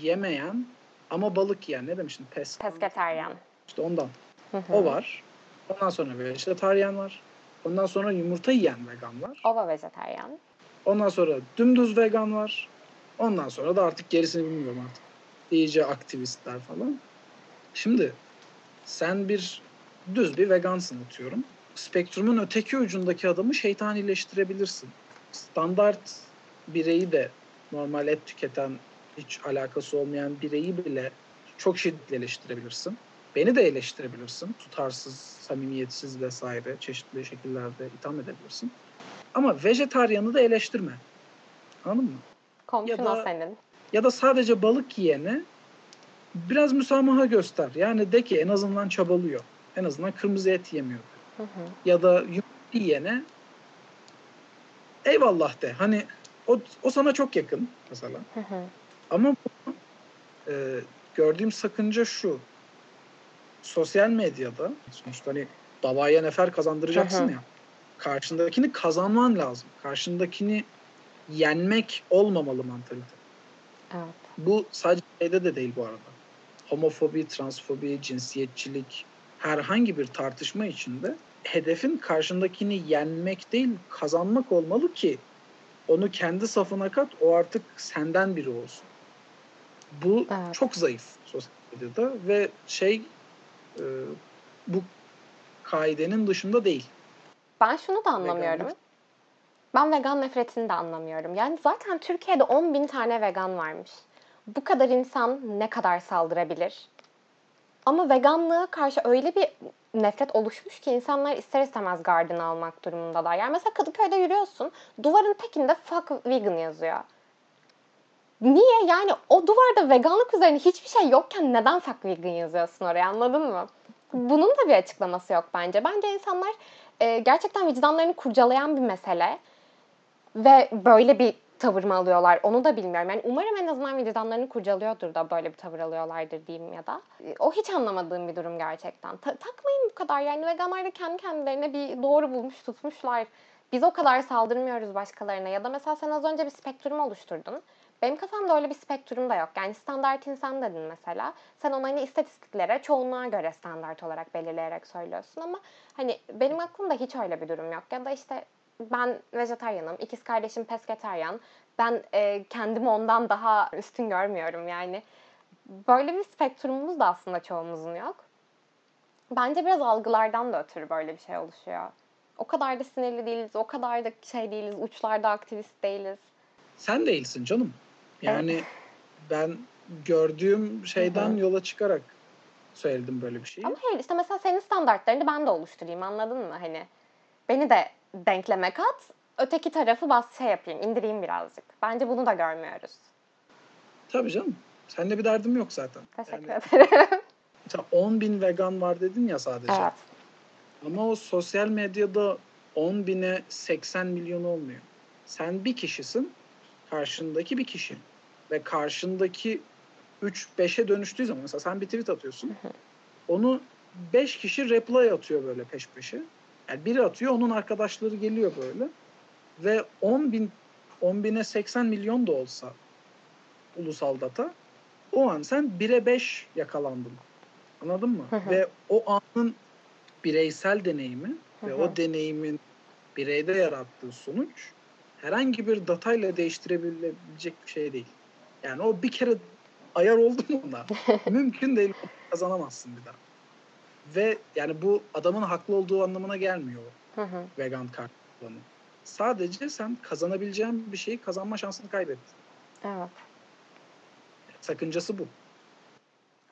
yemeyen ama balık yiyen. Ne demiştin? Pes. Pesketeryan. İşte ondan. Hı hı. O var. Ondan sonra vejetaryen var. Ondan sonra yumurta yiyen vegan var. Ova vejeteryan. Ondan sonra dümdüz vegan var. Ondan sonra da artık gerisini bilmiyorum artık. İyice aktivistler falan. Şimdi sen bir düz bir vegansın atıyorum. Spektrumun öteki ucundaki adamı şeytanileştirebilirsin. Standart bireyi de normal et tüketen hiç alakası olmayan bireyi bile çok şiddetle eleştirebilirsin. Beni de eleştirebilirsin. Tutarsız, samimiyetsiz vesaire çeşitli şekillerde itham edebilirsin. Ama vejetaryanı da eleştirme. Anladın mı? Komşun Ya da- o senin. Ya da sadece balık yiyene biraz müsamaha göster. Yani de ki en azından çabalıyor. En azından kırmızı et yemiyor. Hı hı. Ya da yumurta yiyene eyvallah de. Hani o, o sana çok yakın mesela. Hı hı. Ama bu, e, gördüğüm sakınca şu. Sosyal medyada sonuçta hani davaya nefer kazandıracaksın Hı hı. ya. Karşındakini kazanman lazım. Karşındakini yenmek olmamalı mantalite. Evet. Bu sadece şeyde de değil bu arada. Homofobi, transfobi, cinsiyetçilik herhangi bir tartışma içinde hedefin karşındakini yenmek değil kazanmak olmalı ki onu kendi safına kat o artık senden biri olsun. Bu Evet. çok zayıf sosyal medyada ve şey e, bu kaidenin dışında değil. Ben şunu da anlamıyorum. Veganlık. Ben vegan nefretini de anlamıyorum. Yani zaten Türkiye'de 10 bin tane vegan varmış. Bu kadar insan ne kadar saldırabilir? Ama veganlığa karşı öyle bir nefret oluşmuş ki insanlar ister istemez gardını almak durumundalar. Yani mesela Kadıköy'de yürüyorsun, duvarın tekinde fuck vegan yazıyor. Niye? Yani o duvarda veganlık üzerine hiçbir şey yokken neden fuck vegan yazıyorsun oraya anladın mı? Bunun da bir açıklaması yok bence. Bence insanlar e, gerçekten vicdanlarını kurcalayan bir mesele ve böyle bir tavır mı alıyorlar onu da bilmiyorum. Yani umarım en azından vicdanlarını kurcalıyordur da böyle bir tavır alıyorlardır diyeyim ya da. O hiç anlamadığım bir durum gerçekten. Ta- takmayın bu kadar yani veganlar da kendi kendilerine bir doğru bulmuş tutmuşlar. Biz o kadar saldırmıyoruz başkalarına ya da mesela sen az önce bir spektrum oluşturdun. Benim kafamda öyle bir spektrum da yok. Yani standart insan dedin mesela. Sen onu hani istatistiklere, çoğunluğa göre standart olarak belirleyerek söylüyorsun ama hani benim aklımda hiç öyle bir durum yok. Ya da işte ben vejetaryenim, ikiz kardeşim pesketaryen. Ben e, kendimi ondan daha üstün görmüyorum yani. Böyle bir spektrumumuz da aslında çoğumuzun yok. Bence biraz algılardan da ötürü böyle bir şey oluşuyor. O kadar da sinirli değiliz, o kadar da şey değiliz, uçlarda aktivist değiliz. Sen değilsin canım. Yani ben gördüğüm şeyden Hı hı. yola çıkarak söyledim böyle bir şeyi. Ama hayır işte mesela senin standartlarını ben de oluşturayım anladın mı? Hani beni de denkleme kat, öteki tarafı bas şey yapayım, indireyim birazcık. Bence bunu da görmüyoruz. Tabii canım. Seninle bir derdim yok zaten. Teşekkür Yani ederim. mesela 10 bin vegan var dedin ya sadece. evet. Ama o sosyal medyada 10 bine 80 milyon olmuyor. Sen bir kişisin, karşındaki bir kişi. Ve karşındaki 3-5'e dönüştüğü zaman mesela sen bir tweet atıyorsun. Onu 5 kişi reply atıyor böyle peş peşe. Yani biri atıyor, onun arkadaşları geliyor böyle. Ve 10 bin, 10 bine 80 milyon da olsa ulusal data o an sen 1'e 5 yakalandın. Anladın mı? Hı hı. Ve o anın bireysel deneyimi ve Hı o deneyimin bireyde yarattığı sonuç herhangi bir datayla değiştirebilecek bir şey değil. Yani o bir kere ayar oldu mu ona *laughs* mümkün değil kazanamazsın bir daha. Ve yani bu adamın haklı olduğu anlamına gelmiyor Hı hı. vegan kart kullanımı. Sadece sen kazanabileceğin bir şeyi kazanma şansını kaybettin. Evet. Sakıncası bu.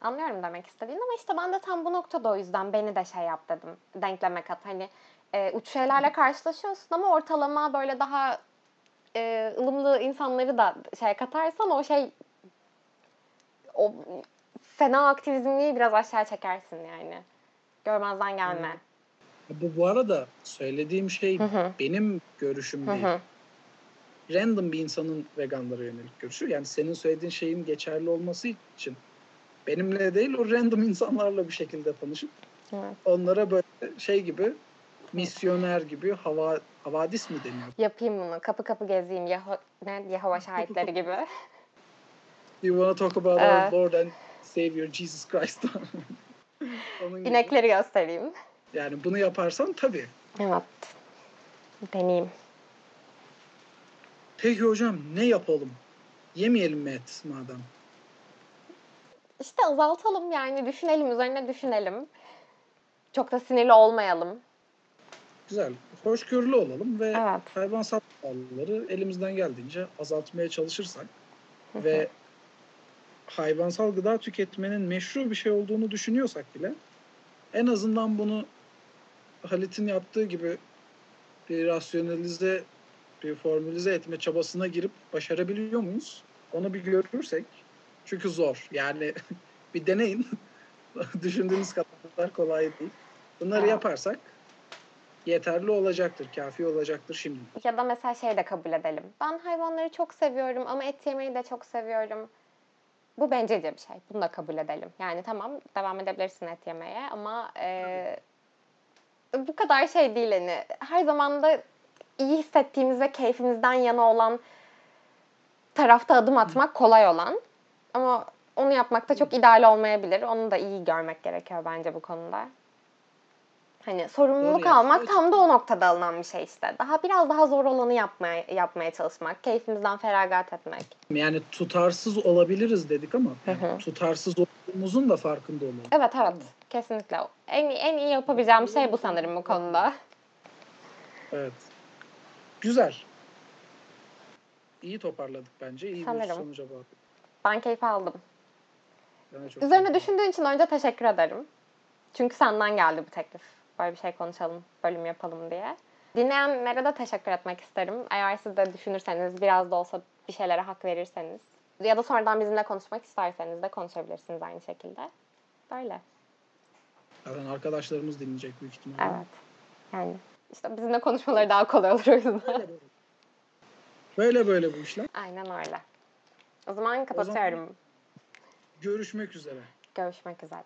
Anlıyorum demek istediğini ama işte ben de tam bu noktada o yüzden beni de şey yap dedim. Denkleme kat. Hani e, uç şeylerle karşılaşıyorsun ama ortalama böyle daha e, ılımlı insanları da şey katarsan o şey o fena aktivizmliği biraz aşağı çekersin yani. Görmezden gelme. Bu bu arada söylediğim şey Hı hı. benim görüşüm Hı değil. hı. random bir insanın veganlara yönelik görüşü. Yani senin söylediğin şeyin geçerli olması için benimle değil o random insanlarla bir şekilde tanışıp Evet. onlara böyle şey gibi misyoner gibi hava havadis mi deniyor? Yapayım bunu. Kapı kapı gezeyim. Yeho ne? Yehova şahitleri gibi. *laughs* You wanna talk about Evet. our Lord and Savior Jesus Christ. *laughs* *laughs* İnekleri göstereyim. Yani bunu yaparsan tabii. Evet. Deneyeyim. Peki hocam ne yapalım? Yemeyelim mi et madem? İşte azaltalım yani. Düşünelim. Üzerine düşünelim. Çok da sinirli olmayalım. Güzel. Hoşgörülü olalım ve Evet. hayvansal gıdaları elimizden geldiğince azaltmaya çalışırsak ve hayvansal gıda tüketmenin meşru bir şey olduğunu düşünüyorsak bile en azından bunu Halit'in yaptığı gibi bir rasyonalize, bir formülize etme çabasına girip başarabiliyor muyuz? Onu bir görürsek. Çünkü zor. Yani *laughs* bir deneyin. *laughs* Düşündüğünüz kadar kolay değil. Bunları yaparsak yeterli olacaktır, kafi olacaktır şimdi. Ya da mesela şey de kabul edelim. Ben hayvanları çok seviyorum ama et yemeyi de çok seviyorum. Bu bencilce bir şey. Bunu da kabul edelim. Yani tamam devam edebilirsin et yemeye ama e, bu kadar şey değil hani. Her zaman da iyi hissettiğimiz ve keyfimizden yana olan tarafta adım atmak kolay olan. Ama onu yapmak da çok ideal olmayabilir. Onu da iyi görmek gerekiyor bence bu konuda. Hani sorumluluk Doğru almak tam da o noktada alınan bir şey işte. Daha biraz daha zor olanı yapmaya yapmaya çalışmak, keyfimizden feragat etmek. Yani tutarsız olabiliriz dedik ama hı. tutarsız olduğumuzun da farkında olalım. Evet evet kesinlikle. En en iyi yapabileceğim şey bu sanırım bu konuda. Evet. Güzel. İyi toparladık bence. İyi bir Sanırım. sonuca bağladık. Ben keyif aldım. Ben Üzerine düşündüğün için önce teşekkür ederim. Çünkü senden geldi bu teklif. Böyle bir şey konuşalım, bölüm yapalım diye. Dinleyenlere de teşekkür etmek isterim. Eğer siz de düşünürseniz, biraz da olsa bir şeylere hak verirseniz ya da sonradan bizimle konuşmak isterseniz de konuşabilirsiniz aynı şekilde. Böyle. Zaten arkadaşlarımız dinleyecek büyük ihtimalle. Evet. Yani işte bizimle konuşmaları daha kolay olur o yüzden. Böyle böyle. Böyle böyle bu işler. Aynen öyle. O zaman kapatıyorum. Görüşmek üzere. Görüşmek üzere.